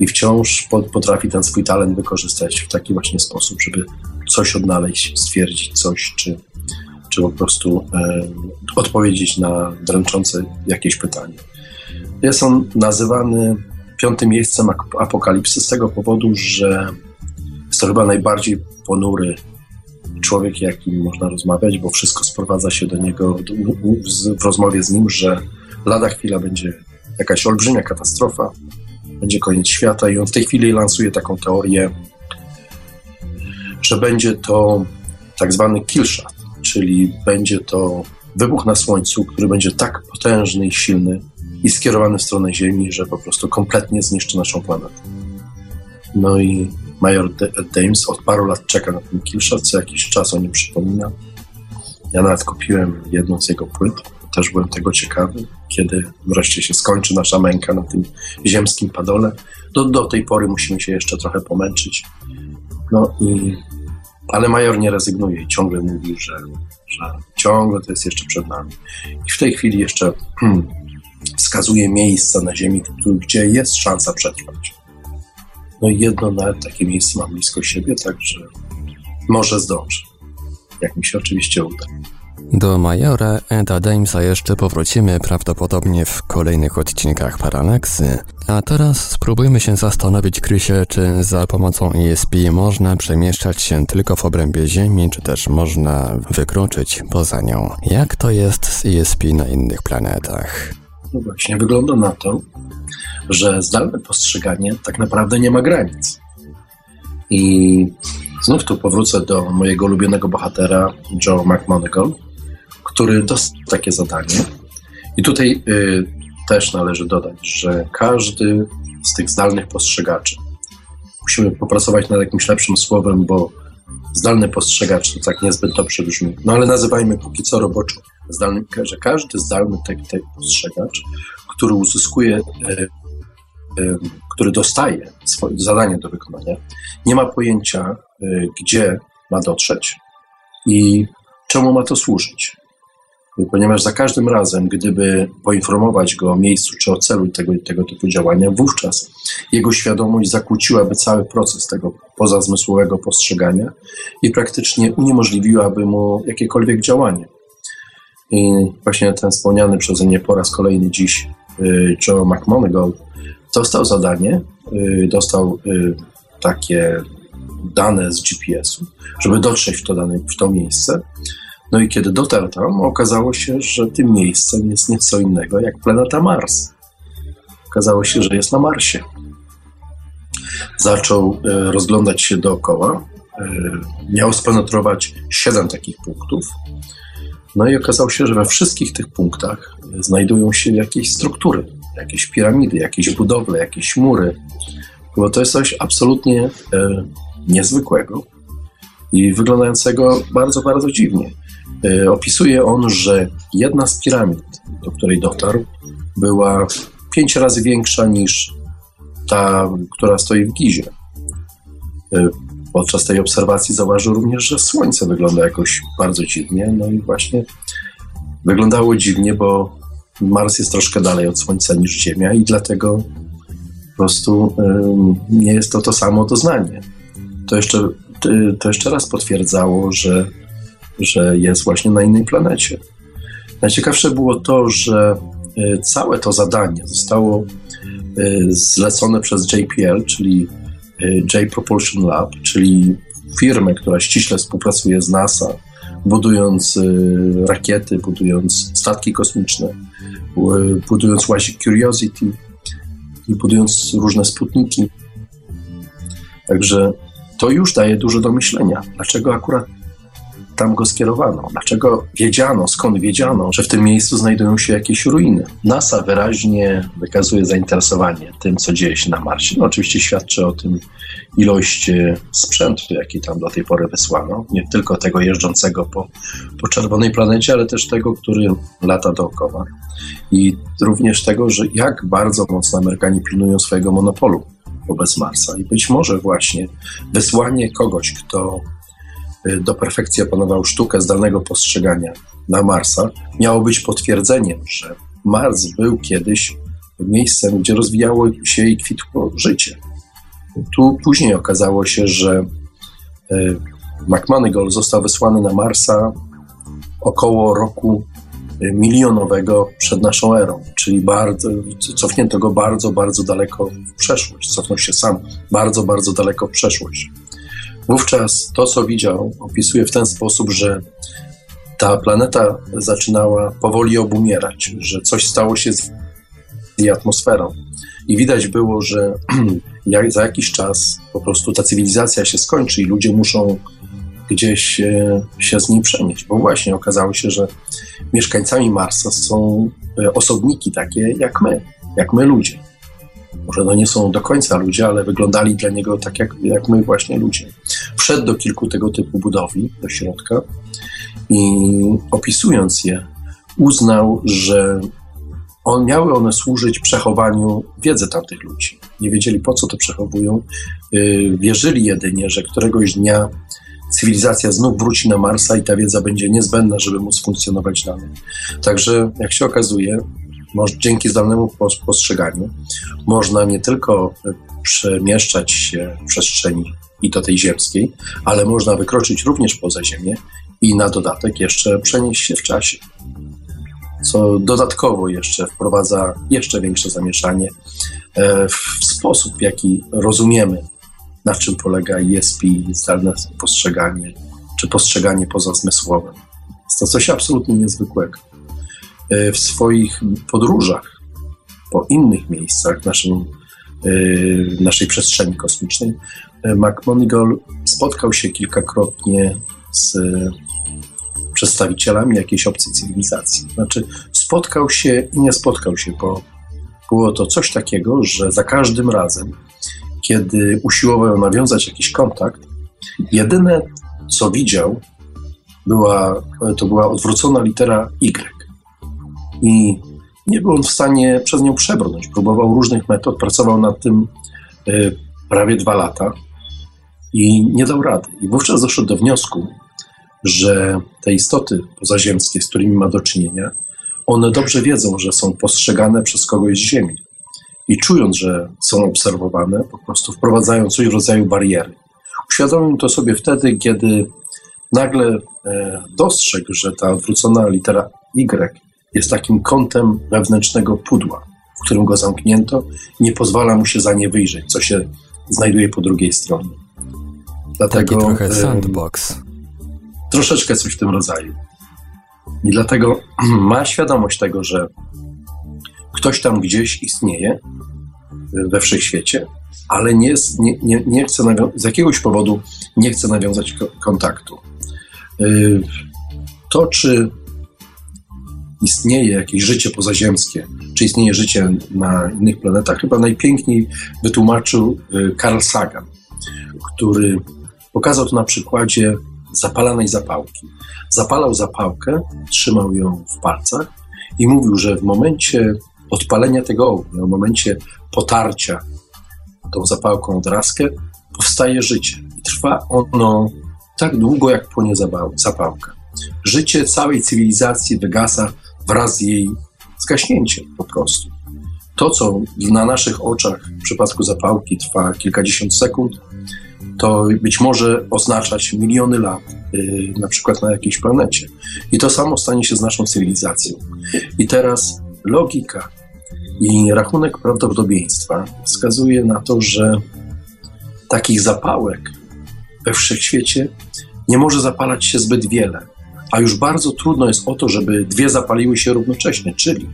Speaker 3: i wciąż potrafi ten swój talent wykorzystać w taki właśnie sposób, żeby coś odnaleźć, stwierdzić coś, czy, czy po prostu e, odpowiedzieć na dręczące jakieś pytanie. Jest on nazywany piątym miejscem apokalipsy z tego powodu, że jest to chyba najbardziej ponury człowiek, jakim można rozmawiać, bo wszystko sprowadza się do niego w rozmowie z nim, że lada chwila będzie jakaś olbrzymia katastrofa, będzie koniec świata i on w tej chwili lansuje taką teorię, że będzie to tak zwany killshot, czyli będzie to wybuch na Słońcu, który będzie tak potężny i silny i skierowany w stronę Ziemi, że po prostu kompletnie zniszczy naszą planetę. No i major Dames od paru lat czeka na ten killshot, co jakiś czas o nim przypomina. Ja nawet kupiłem jedną z jego płyt, też byłem tego ciekawy, kiedy wreszcie się skończy nasza męka na tym ziemskim padole. Do, do tej pory musimy się jeszcze trochę pomęczyć. No i ale major nie rezygnuje i ciągle mówi, że, że ciągle to jest jeszcze przed nami. I w tej chwili jeszcze hmm, wskazuje miejsca na Ziemi, gdzie jest szansa przetrwać. No i jedno nawet takie miejsce mam blisko siebie, także może zdążę. Jak mi się oczywiście uda.
Speaker 2: Do Majora Eda Damesa jeszcze powrócimy prawdopodobnie w kolejnych odcinkach Paralaksy. A teraz spróbujmy się zastanowić, Krysie, czy za pomocą ESP można przemieszczać się tylko w obrębie Ziemi, czy też można wykroczyć poza nią. Jak to jest z ESP na innych planetach?
Speaker 3: No właśnie, wygląda na to, że zdalne postrzeganie tak naprawdę nie ma granic. I znów tu powrócę do mojego ulubionego bohatera, Joe McMonagall, który dostał takie zadanie. I tutaj y, też należy dodać, że każdy z tych zdalnych postrzegaczy, musimy popracować nad jakimś lepszym słowem, bo zdalny postrzegacz, to tak niezbyt dobrze brzmi, no ale nazywajmy póki co roboczo. Zdalny, że każdy zdalny te, te postrzegacz, który uzyskuje, e, e, który dostaje swoje zadanie do wykonania, nie ma pojęcia, e, gdzie ma dotrzeć i czemu ma to służyć ponieważ za każdym razem, gdyby poinformować go o miejscu czy o celu tego, tego typu działania, wówczas jego świadomość zakłóciłaby cały proces tego pozazmysłowego postrzegania i praktycznie uniemożliwiłaby mu jakiekolwiek działanie. I właśnie ten wspomniany przeze mnie po raz kolejny dziś y, Joe McMonagall dostał zadanie, y, dostał y, takie dane z GPS-u, żeby dotrzeć w to, dane, w to miejsce no i kiedy dotarł tam, okazało się, że tym miejscem jest nieco innego jak planeta Mars. Okazało się, że jest na Marsie. Zaczął e, rozglądać się dookoła. E, miał spenetrować siedem takich punktów. No i okazało się, że we wszystkich tych punktach znajdują się jakieś struktury, jakieś piramidy, jakieś budowle, jakieś mury. Bo to jest coś absolutnie e, niezwykłego i wyglądającego bardzo, bardzo dziwnie. E, opisuje on, że jedna z piramid, do której dotarł, była pięć razy większa niż ta, która stoi w Gizie. E, podczas tej obserwacji zauważył również, że Słońce wygląda jakoś bardzo dziwnie. No i właśnie wyglądało dziwnie, bo Mars jest troszkę dalej od Słońca niż Ziemia i dlatego po prostu nie jest to to samo doznanie. To jeszcze, to jeszcze raz potwierdzało, że że jest właśnie na innej planecie. Najciekawsze było to, że e, całe to zadanie zostało e, zlecone przez JPL, czyli e, J Propulsion Lab, czyli firmę, która ściśle współpracuje z NASA, budując rakiety, budując statki kosmiczne, budując łazik Curiosity i budując różne sputniki. Także to już daje dużo do myślenia. Dlaczego akurat tam go skierowano? Dlaczego wiedziano, skąd wiedziano, że w tym miejscu znajdują się jakieś ruiny? NASA wyraźnie wykazuje zainteresowanie tym, co dzieje się na Marsie. No, oczywiście świadczy o tym ilość e, sprzętu, jaki tam do tej pory wysłano. Nie tylko tego jeżdżącego po, po czerwonej planecie, ale też tego, który lata dookoła. I również tego, że jak bardzo mocno Amerykanie pilnują swojego monopolu wobec Marsa. I być może właśnie wysłanie kogoś, kto do perfekcji opanował sztukę zdalnego postrzegania na Marsa, miało być potwierdzeniem, że Mars był kiedyś miejscem, gdzie rozwijało się i kwitło życie. Tu później okazało się, że y, McMonagall został wysłany na Marsa około roku y, milionowego przed naszą erą, czyli bardzo, cofnięto go bardzo, bardzo daleko w przeszłość. Cofnął się sam bardzo, bardzo daleko w przeszłość. Wówczas to, co widział, opisuje w ten sposób, że ta planeta zaczynała powoli obumierać, że coś stało się z jej atmosferą. I widać było, że za jakiś czas po prostu ta cywilizacja się skończy i ludzie muszą gdzieś e, się z niej przenieść. Bo właśnie okazało się, że mieszkańcami Marsa są e, osobniki takie jak my, jak my ludzie. Może no nie są do końca ludzie, ale wyglądali dla niego tak jak, jak my właśnie ludzie. Wszedł do kilku tego typu budowli, do środka i opisując je, uznał, że on, miały one służyć przechowaniu wiedzy tamtych ludzi. Nie wiedzieli po co to przechowują. Yy, wierzyli jedynie, że któregoś dnia cywilizacja znów wróci na Marsa i ta wiedza będzie niezbędna, żeby móc funkcjonować dalej. Także, jak się okazuje, dzięki zdalnemu postrzeganiu można nie tylko przemieszczać się w przestrzeni i to tej ziemskiej, ale można wykroczyć również poza Ziemię i na dodatek jeszcze przenieść się w czasie. Co dodatkowo jeszcze wprowadza jeszcze większe zamieszanie e, w sposób, w jaki rozumiemy, na czym polega ESP, zdalne postrzeganie, czy postrzeganie pozazmysłowe. Jest to coś absolutnie niezwykłego. E, w swoich podróżach po innych miejscach naszym, e, naszej przestrzeni kosmicznej, e, McMonagall spotkał się kilkakrotnie z przedstawicielami jakiejś obcej cywilizacji. Znaczy, spotkał się i nie spotkał się, bo było to coś takiego, że za każdym razem, kiedy usiłował nawiązać jakiś kontakt, jedyne, co widział, była, to była odwrócona litera Y. I nie był on w stanie przez nią przebrnąć. Próbował różnych metod, pracował nad tym y, prawie dwa lata i nie dał rady. I wówczas doszedł do wniosku, że te istoty pozaziemskie, z którymi ma do czynienia, one dobrze wiedzą, że są postrzegane przez kogoś z Ziemi. I czując, że są obserwowane, po prostu wprowadzają coś w rodzaju bariery. Uświadomił to sobie wtedy, kiedy nagle e, dostrzegł, że ta odwrócona litera Y jest takim kątem wewnętrznego pudła, w którym go zamknięto nie pozwala mu się za nie wyjrzeć, co się znajduje po drugiej stronie.
Speaker 2: Dlatego, Taki trochę sandbox.
Speaker 3: Troszeczkę coś w tym rodzaju. I dlatego ma świadomość tego, że ktoś tam gdzieś istnieje we wszechświecie, ale nie, nie, nie, nie chce z jakiegoś powodu nie chce nawiązać kontaktu. Y, to, czy istnieje jakieś życie pozaziemskie, czy istnieje życie na innych planetach, chyba najpiękniej wytłumaczył y, Carl Sagan, który pokazał to na przykładzie zapalanej zapałki. Zapalał zapałkę, trzymał ją w palcach i mówił, że w momencie odpalenia tego ognia, w momencie potarcia tą zapałką draskę, powstaje życie. I trwa ono tak długo, jak płonie zapałka. Życie całej cywilizacji wygasa wraz z jej zgaśnięciem po prostu. To, co na naszych oczach w przypadku zapałki trwa kilkadziesiąt sekund, to być może oznaczać miliony lat, yy, na przykład na jakiejś planecie. I to samo stanie się z naszą cywilizacją. I teraz logika i rachunek prawdopodobieństwa wskazuje na to, że takich zapałek we wszechświecie nie może zapalać się zbyt wiele, a już bardzo trudno jest o to, żeby dwie zapaliły się równocześnie, czyli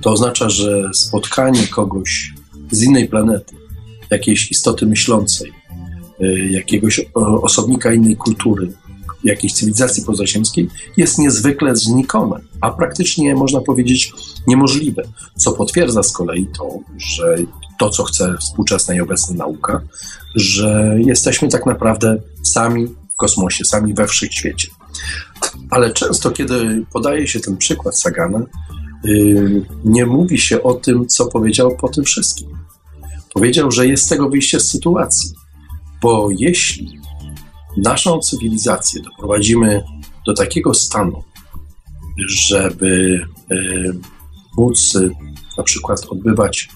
Speaker 3: to oznacza, że spotkanie kogoś z innej planety, jakiejś istoty myślącej, y, jakiegoś osobnika innej kultury, jakiejś cywilizacji pozaziemskiej jest niezwykle znikome, a praktycznie można powiedzieć niemożliwe, co potwierdza z kolei to, że to, co chce współczesna i obecna nauka, że jesteśmy tak naprawdę sami w kosmosie, sami we wszechświecie. Ale często, kiedy podaje się ten przykład Sagana, yy, nie mówi się o tym, co powiedział po tym wszystkim. Powiedział, że jest tego wyjście z sytuacji, bo jeśli naszą cywilizację doprowadzimy do takiego stanu, żeby yy, móc yy, na przykład odbywać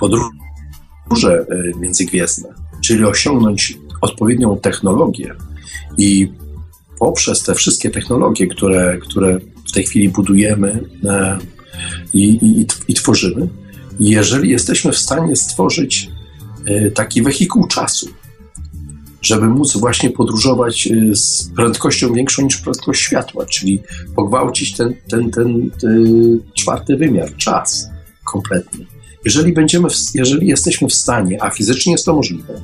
Speaker 3: podróże międzygwiezdne, czyli osiągnąć odpowiednią technologię i poprzez te wszystkie technologie, które, które w tej chwili budujemy e, i, i, i tworzymy, jeżeli jesteśmy w stanie stworzyć e, taki wehikuł czasu, żeby móc właśnie podróżować e, z prędkością większą niż prędkość światła, czyli pogwałcić ten, ten, ten, ten czwarty wymiar, czas kompletnie. Jeżeli, będziemy, w, jeżeli jesteśmy w stanie, a fizycznie jest to możliwe,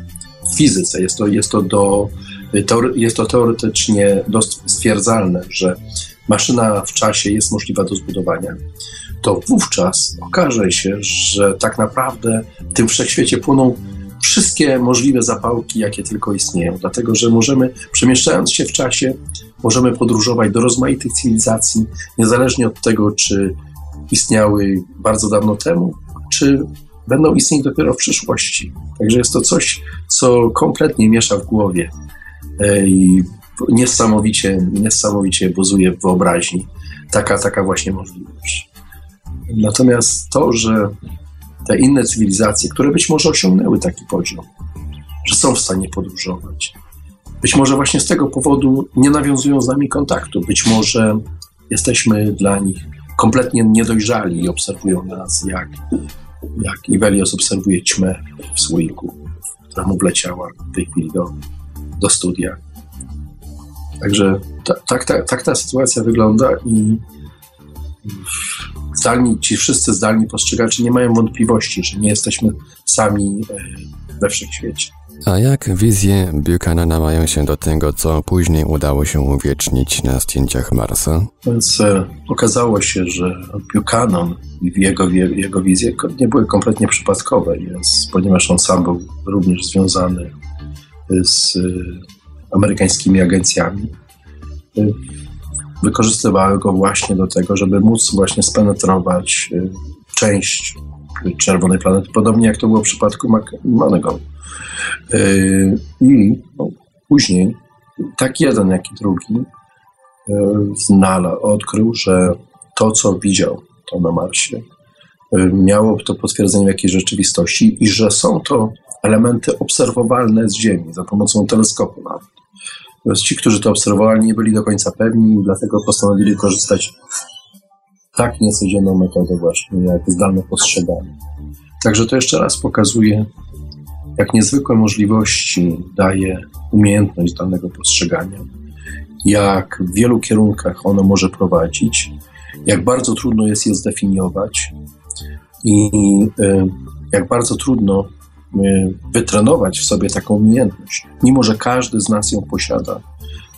Speaker 3: w fizyce jest to, jest to do jest to teoretycznie stwierdzalne, że maszyna w czasie jest możliwa do zbudowania, to wówczas okaże się, że tak naprawdę w tym wszechświecie płyną wszystkie możliwe zapałki, jakie tylko istnieją, dlatego że możemy, przemieszczając się w czasie, możemy podróżować do rozmaitych cywilizacji, niezależnie od tego, czy istniały bardzo dawno temu, czy będą istnieć dopiero w przyszłości. Także jest to coś, co kompletnie miesza w głowie i niesamowicie, niesamowicie buzuje w wyobraźni taka, taka właśnie możliwość. Natomiast to, że te inne cywilizacje, które być może osiągnęły taki poziom, że są w stanie podróżować, być może właśnie z tego powodu nie nawiązują z nami kontaktu, być może jesteśmy dla nich kompletnie niedojrzali i obserwują nas, jak, jak Ivelios obserwuje ćmę w słoiku, która mu wleciała w tej chwili do, do studia. Także tak ta, ta, ta sytuacja wygląda i zdalni, ci wszyscy zdalni postrzegacze nie mają wątpliwości, że nie jesteśmy sami e, we wszechświecie.
Speaker 2: A jak wizje Buchanana mają się do tego, co później udało się uwiecznić na zdjęciach Marsa?
Speaker 3: Więc e, okazało się, że Buchanan i jego, jego wizje nie były kompletnie przypadkowe, jest, ponieważ on sam był również związany z amerykańskimi agencjami, y, wykorzystywały go właśnie do tego, żeby móc właśnie spenetrować y, część czerwonej planety, podobnie jak to było w przypadku Monegal. I no, później tak jeden, jak i drugi znalazł, odkrył, że to, co widział to na Marsie, miało to potwierdzenie w jakiejś rzeczywistości i że są to elementy obserwowalne z Ziemi za pomocą teleskopu nawet. Natomiast ci, którzy to obserwowali, nie byli do końca pewni dlatego postanowili korzystać tak niecodzienną metodę właśnie, jak zdalne postrzeganie. Także to jeszcze raz pokazuje, jak niezwykłe możliwości daje umiejętność zdalnego postrzegania, jak w wielu kierunkach ono może prowadzić, jak bardzo trudno jest je zdefiniować i y, jak bardzo trudno wytrenować w sobie taką umiejętność, mimo że każdy z nas ją posiada,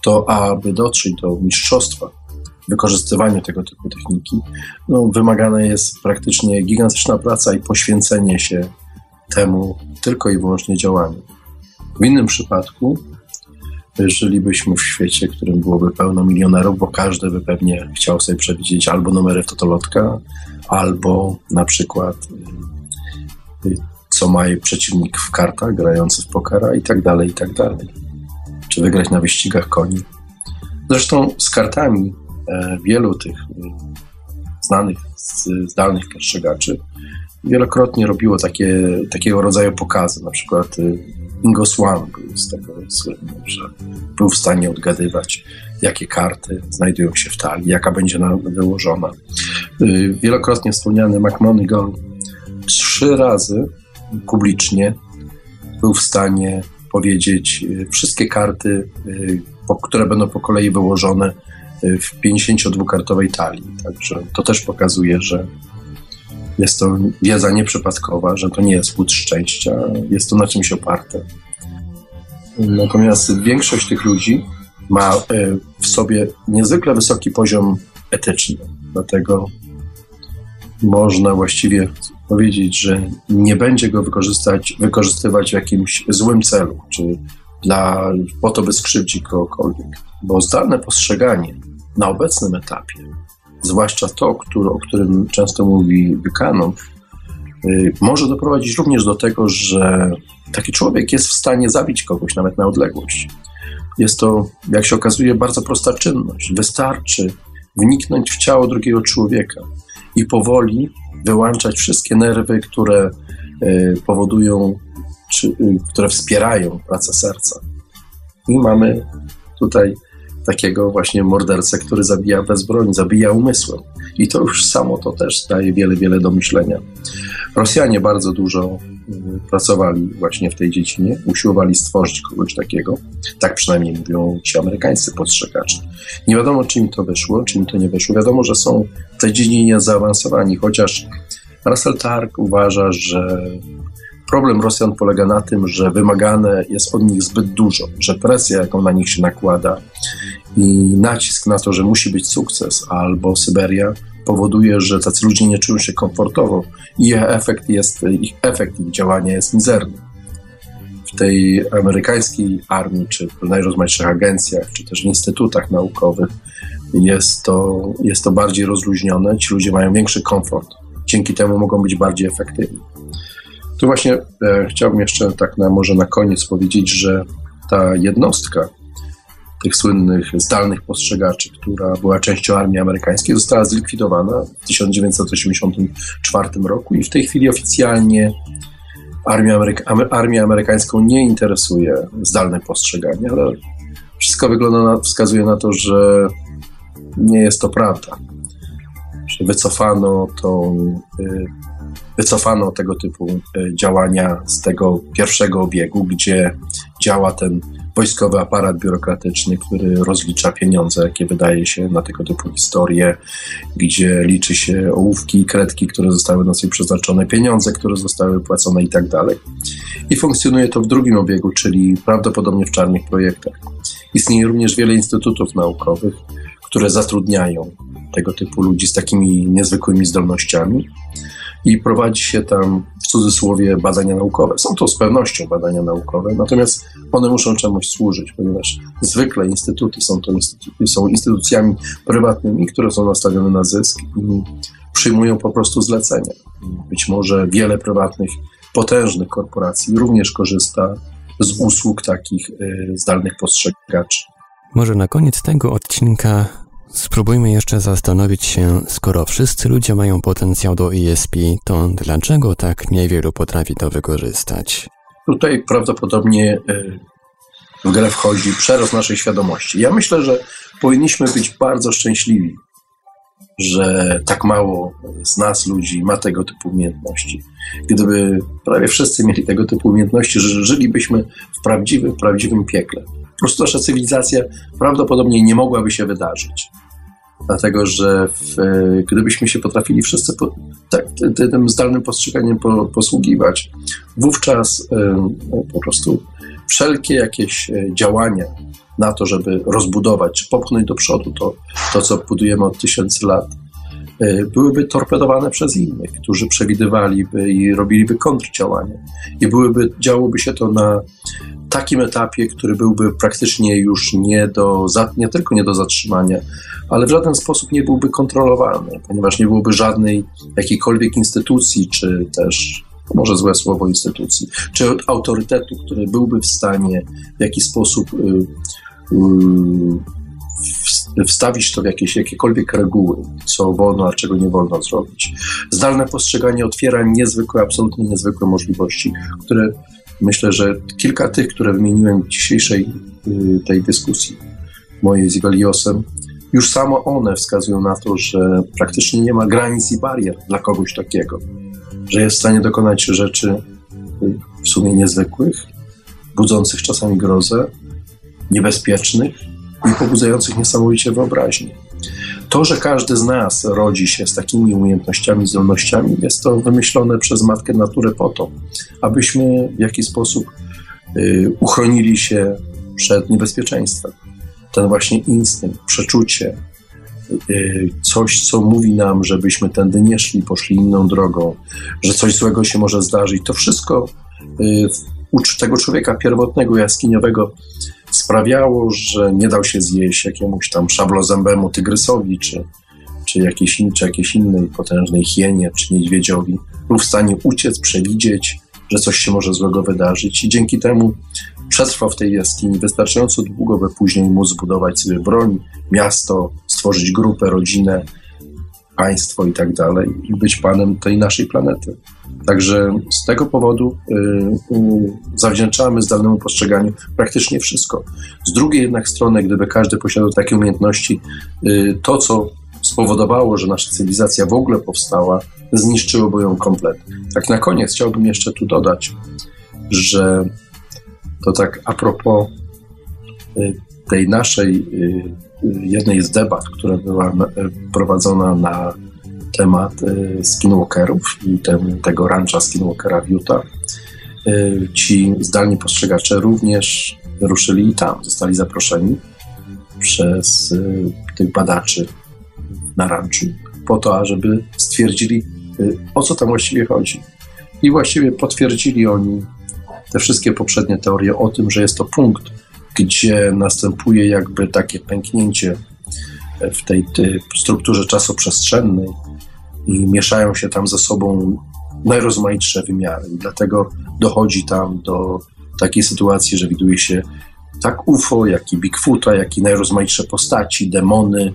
Speaker 3: to aby dotrzeć do mistrzostwa w wykorzystywaniu tego typu techniki, no, wymagana jest praktycznie gigantyczna praca i poświęcenie się temu tylko i wyłącznie działaniu. W innym przypadku żylibyśmy w świecie, w którym byłoby pełno milionerów, bo każdy by pewnie chciał sobie przewidzieć albo numery w totolotka, albo na przykład y, co ma przeciwnik w kartach, grający w pokera i tak dalej, i tak dalej. Czy wygrać na wyścigach koni. Zresztą z kartami e, wielu tych znanych, zdalnych postrzegaczy wielokrotnie robiło takie, takiego rodzaju pokazy, na przykład y, Ingo Swan był z tego słynny, że był w stanie odgadywać, jakie karty znajdują się w talii, jaka będzie wyłożona. Y, wielokrotnie wspomniany McMonagall trzy razy publicznie był w stanie powiedzieć y, wszystkie karty, które będą po kolei wyłożone w 52-kartowej talii. Także to też pokazuje, że jest to wiedza nieprzypadkowa, że to nie jest łód szczęścia, jest to na czymś oparte. Natomiast większość tych ludzi ma w sobie niezwykle wysoki poziom etyczny, dlatego można właściwie powiedzieć, że nie będzie go wykorzystać, wykorzystywać w jakimś złym celu, czy dla, po to, by skrzywdzić kogokolwiek. Bo zdalne postrzeganie na obecnym etapie zwłaszcza to, który, o którym często mówi Buchanan, y, może doprowadzić również do tego, że taki człowiek jest w stanie zabić kogoś nawet na odległość. Jest to, jak się okazuje, bardzo prosta czynność. Wystarczy wniknąć w ciało drugiego człowieka i powoli wyłączać wszystkie nerwy, które y, powodują, czy, y, które wspierają pracę serca. I mamy tutaj takiego właśnie mordercę, który zabija bez broni, zabija umysłem. I to już samo to też daje wiele, wiele do myślenia. Rosjanie bardzo dużo pracowali właśnie w tej dziedzinie, usiłowali stworzyć kogoś takiego. Tak przynajmniej mówią ci amerykańscy postrzegacze. Nie wiadomo, czy im to wyszło, czy im to nie wyszło. Wiadomo, że są w tej dziedzinie zaawansowani, chociaż Russell Tark uważa, że problem Rosjan polega na tym, że wymagane jest od nich zbyt dużo, że presja, jaką na nich się nakłada i nacisk na to, że musi być sukces albo Syberia, powoduje, że tacy ludzie nie czują się komfortowo i ich efekt, jest, ich efekt ich działania jest mizerny. W tej amerykańskiej armii, czy w najrozmaitszych agencjach, czy też w instytutach naukowych jest to, jest to bardziej rozluźnione, ci ludzie mają większy komfort. Dzięki temu mogą być bardziej efektywni. Tu właśnie e, chciałbym jeszcze tak na, może na koniec powiedzieć, że ta jednostka tych słynnych zdalnych postrzegaczy, która była częścią armii amerykańskiej, została zlikwidowana w 1984 roku i w tej chwili oficjalnie armię, Ameryka armię amerykańską nie interesuje zdalne postrzeganie, ale wszystko wygląda na, wskazuje na to, że nie jest to prawda. Że wycofano tą y, wycofano tego typu e, działania z tego pierwszego obiegu, gdzie działa ten wojskowy aparat biurokratyczny, który rozlicza pieniądze, jakie wydaje się na tego typu historie, gdzie liczy się ołówki i kredki, które zostały na sobie przeznaczone, pieniądze, które zostały wypłacone i tak dalej. I funkcjonuje to w drugim obiegu, czyli prawdopodobnie w czarnych projektach. Istnieje również wiele instytutów naukowych, które zatrudniają tego typu ludzi z takimi niezwykłymi zdolnościami i prowadzi się tam w cudzysłowie badania naukowe. Są to z pewnością badania naukowe, natomiast one muszą czemuś służyć, ponieważ zwykle instytuty są to instytuty, są instytucjami prywatnymi, które są nastawione na zysk i przyjmują po prostu zlecenia. Być może wiele prywatnych, potężnych korporacji również korzysta z usług takich y, zdalnych postrzegaczy.
Speaker 2: Może na koniec tego odcinka spróbujmy jeszcze zastanowić się, skoro wszyscy ludzie mają potencjał do ESP, to dlaczego tak niewielu potrafi to wykorzystać?
Speaker 3: Tutaj prawdopodobnie y, w grę wchodzi przerost naszej świadomości. Ja myślę, że powinniśmy być bardzo szczęśliwi, że tak mało z nas ludzi ma tego typu umiejętności. Gdyby prawie wszyscy mieli tego typu umiejętności, że żylibyśmy w prawdziwym, prawdziwym piekle. Nasza cywilizacja prawdopodobnie nie mogłaby się wydarzyć. Dlatego, że w, gdybyśmy się potrafili wszyscy po, tak, tym zdalnym postrzeganiem po, posługiwać, wówczas y, po prostu wszelkie jakieś e, działania na to, żeby rozbudować czy popchnąć do przodu to, to co budujemy od tysięcy lat, e, byłyby torpedowane przez innych, którzy przewidywaliby i robiliby kontrdziałania. I byłyby, działoby się to na takim etapie, który byłby praktycznie już nie, do, nie tylko nie do zatrzymania, ale w żaden sposób nie byłby kontrolowany, ponieważ nie byłoby żadnej jakiejkolwiek instytucji, czy też może złe słowo instytucji, czy autorytetu, który byłby w stanie w jakiś sposób y, y, wstawić to w jakieś jakiekolwiek reguły, co wolno, a czego nie wolno zrobić. Zdalne postrzeganie otwiera niezwykłe, absolutnie niezwykłe możliwości, które myślę, że kilka tych, które wymieniłem w dzisiejszej y, tej dyskusji mojej z Ibeliosem, już samo one wskazują na to, że praktycznie nie ma granic i barier dla kogoś takiego że jest w stanie dokonać rzeczy w sumie niezwykłych, budzących czasami grozę, niebezpiecznych i pobudzających niesamowicie wyobraźnię. To, że każdy z nas rodzi się z takimi umiejętnościami, zdolnościami, jest to wymyślone przez Matkę Naturę po to, abyśmy w jakiś sposób y, uchronili się przed niebezpieczeństwem. Ten właśnie instynkt, przeczucie, Y, coś, co mówi nam, żebyśmy tędy nie szli, poszli inną drogą, że coś złego się może zdarzyć, to wszystko y, u tego człowieka pierwotnego, jaskiniowego sprawiało, że nie dał się zjeść jakiemuś tam szablozębemu tygrysowi, czy, czy, jakiejś, czy jakiejś innej potężnej hienie, czy niedźwiedziowi. Był w stanie uciec, przewidzieć, że coś się może złego wydarzyć i dzięki temu przetrwał w tej jaskini wystarczająco długo, by później móc zbudować sobie broń, miasto, stworzyć grupę, rodzinę, państwo i tak dalej i być panem tej naszej planety. Także z tego powodu y, y, zawdzięczamy zdalnemu postrzeganiu praktycznie wszystko. Z drugiej jednak strony, gdyby każdy posiadał takie umiejętności, y, to co spowodowało, że nasza cywilizacja w ogóle powstała, zniszczyłoby ją kompletnie. Tak na koniec chciałbym jeszcze tu dodać, że to tak a propos y, tej naszej y, y, jednej z debat, która była prowadzona na temat skinwalkerów i ten, tego rancha skinwalkera w Utah, ci zdalni postrzegacze również ruszyli i tam, zostali zaproszeni przez tych badaczy na ranczu po to, ażeby stwierdzili, o co tam właściwie chodzi. I właściwie potwierdzili oni te wszystkie poprzednie teorie o tym, że jest to punkt, gdzie następuje jakby takie pęknięcie w tej, tej strukturze czasoprzestrzennej i mieszają się tam ze sobą najrozmaitsze wymiary. I dlatego dochodzi tam do takiej sytuacji, że widuje się tak UFO, jak i Bigfoota, jak i najrozmaitsze postaci, demony,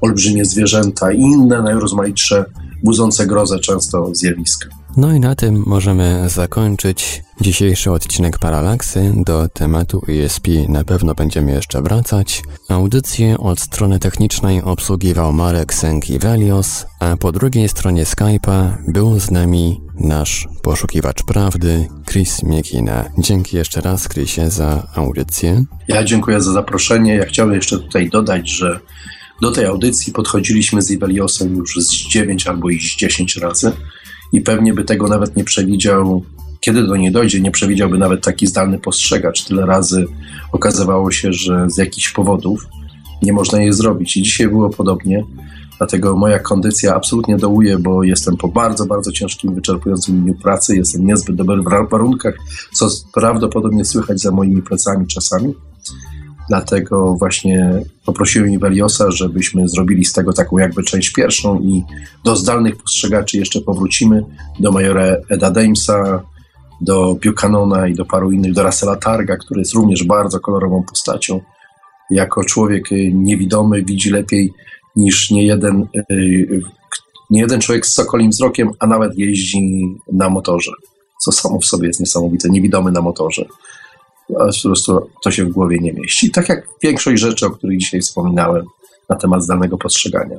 Speaker 3: olbrzymie zwierzęta i inne najrozmaitsze, budzące grozę często zjawiska.
Speaker 2: No i na tym możemy zakończyć dzisiejszy odcinek Paralaksy. Do tematu ESP na pewno będziemy jeszcze wracać. Audycję od strony technicznej obsługiwał Marek Sękiewelios, a po drugiej stronie Skype'a był z nami nasz poszukiwacz prawdy, Chris Miekina. Dzięki jeszcze raz, Chrisie, za audycję.
Speaker 3: Ja dziękuję za zaproszenie. Ja chciałbym jeszcze tutaj dodać, że do tej audycji podchodziliśmy z Ibeliosem już z 9 albo i z 10 razy i pewnie by tego nawet nie przewidział, kiedy do niej dojdzie, nie przewidziałby nawet taki zdalny postrzegacz. Tyle razy okazywało się, że z jakichś powodów nie można jej zrobić. I dzisiaj było podobnie. Dlatego moja kondycja absolutnie dołuje, bo jestem po bardzo, bardzo ciężkim, wyczerpującym dniu pracy, jestem w niezbyt dobrych warunkach, co prawdopodobnie słychać za moimi plecami czasami. Dlatego właśnie poprosiłem Iweliosa, żebyśmy zrobili z tego taką jakby część pierwszą i do zdalnych postrzegaczy jeszcze powrócimy, do majora Eda Damesa, do Buchanona i do paru innych, do Russella Targa, który jest również bardzo kolorową postacią. Jako człowiek niewidomy widzi lepiej niż nie jeden, y, nie jeden człowiek z sokolim wzrokiem, a nawet jeździ na motorze, co samo w sobie jest niesamowite, niewidomy na motorze. Po prostu to się w głowie nie mieści. Tak jak większość rzeczy, o których dzisiaj wspominałem na temat zdalnego postrzegania.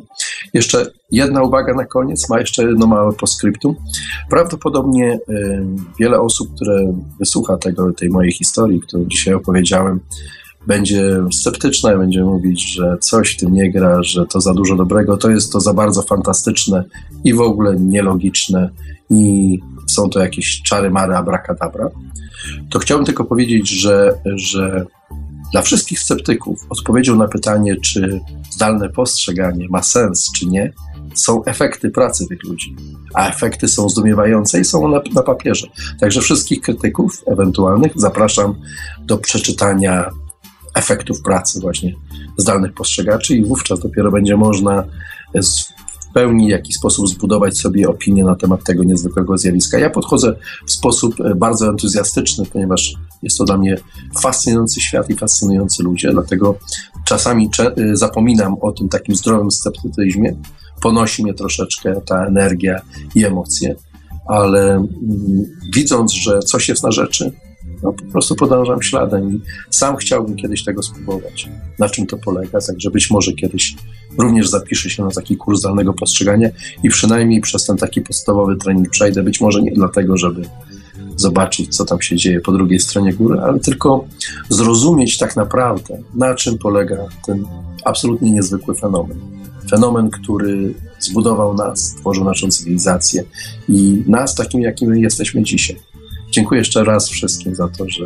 Speaker 3: Jeszcze jedna uwaga na koniec, ma jeszcze jedno małe postscriptum. Prawdopodobnie y, wiele osób, które wysłucha tego, tej mojej historii, którą dzisiaj opowiedziałem, będzie sceptyczna będzie mówić, że coś w tym nie gra, że to za dużo dobrego, to jest to za bardzo fantastyczne i w ogóle nielogiczne i są to jakieś czary mary abracadabra, to chciałbym tylko powiedzieć, że, że dla wszystkich sceptyków odpowiedzią na pytanie, czy zdalne postrzeganie ma sens, czy nie, są efekty pracy tych ludzi, a efekty są zdumiewające i są na, na papierze. Także wszystkich krytyków ewentualnych zapraszam do przeczytania efektów pracy właśnie zdalnych postrzegaczy i wówczas dopiero będzie można w pełni w jakiś sposób zbudować sobie opinię na temat tego niezwykłego zjawiska. Ja podchodzę w sposób e, bardzo entuzjastyczny, ponieważ jest to dla mnie fascynujący świat i fascynujący ludzie, dlatego czasami e, zapominam o tym takim zdrowym sceptycyzmie. Ponosi mnie troszeczkę ta energia i emocje, ale mm, widząc, że coś jest na rzeczy, no, po prostu podążam śladem i sam chciałbym kiedyś tego spróbować. Na czym to polega? Także być może kiedyś również zapiszę się na taki kurs zdalnego postrzegania i przynajmniej przez ten taki podstawowy trening przejdę. Być może nie dlatego, żeby zobaczyć, co tam się dzieje po drugiej stronie góry, ale tylko zrozumieć tak naprawdę, na czym polega ten absolutnie niezwykły fenomen. Fenomen, który zbudował nas, stworzył naszą cywilizację i nas takim, jakimi jesteśmy dzisiaj. Dziękuję jeszcze raz wszystkim za to, że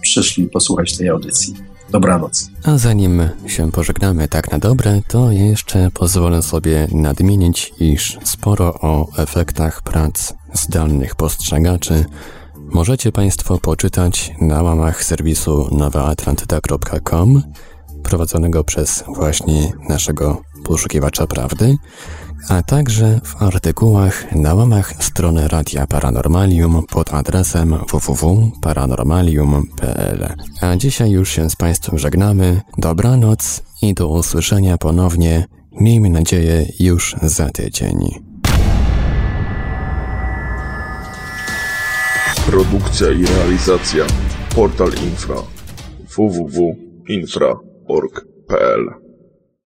Speaker 3: przyszli posłuchać tej audycji. Dobranoc.
Speaker 2: A zanim się pożegnamy tak na dobre, to jeszcze pozwolę sobie nadmienić, iż sporo o efektach prac zdalnych postrzegaczy możecie Państwo poczytać na łamach serwisu nowaatlantyda.com prowadzonego przez właśnie naszego poszukiwacza prawdy, a także w artykułach na łamach strony Radia Paranormalium pod adresem www.paranormalium.pl. A dzisiaj już się z Państwem żegnamy. Dobranoc i do usłyszenia ponownie, miejmy nadzieję, już za tydzień.
Speaker 1: Produkcja i realizacja Portal Infra www.infra.org.pl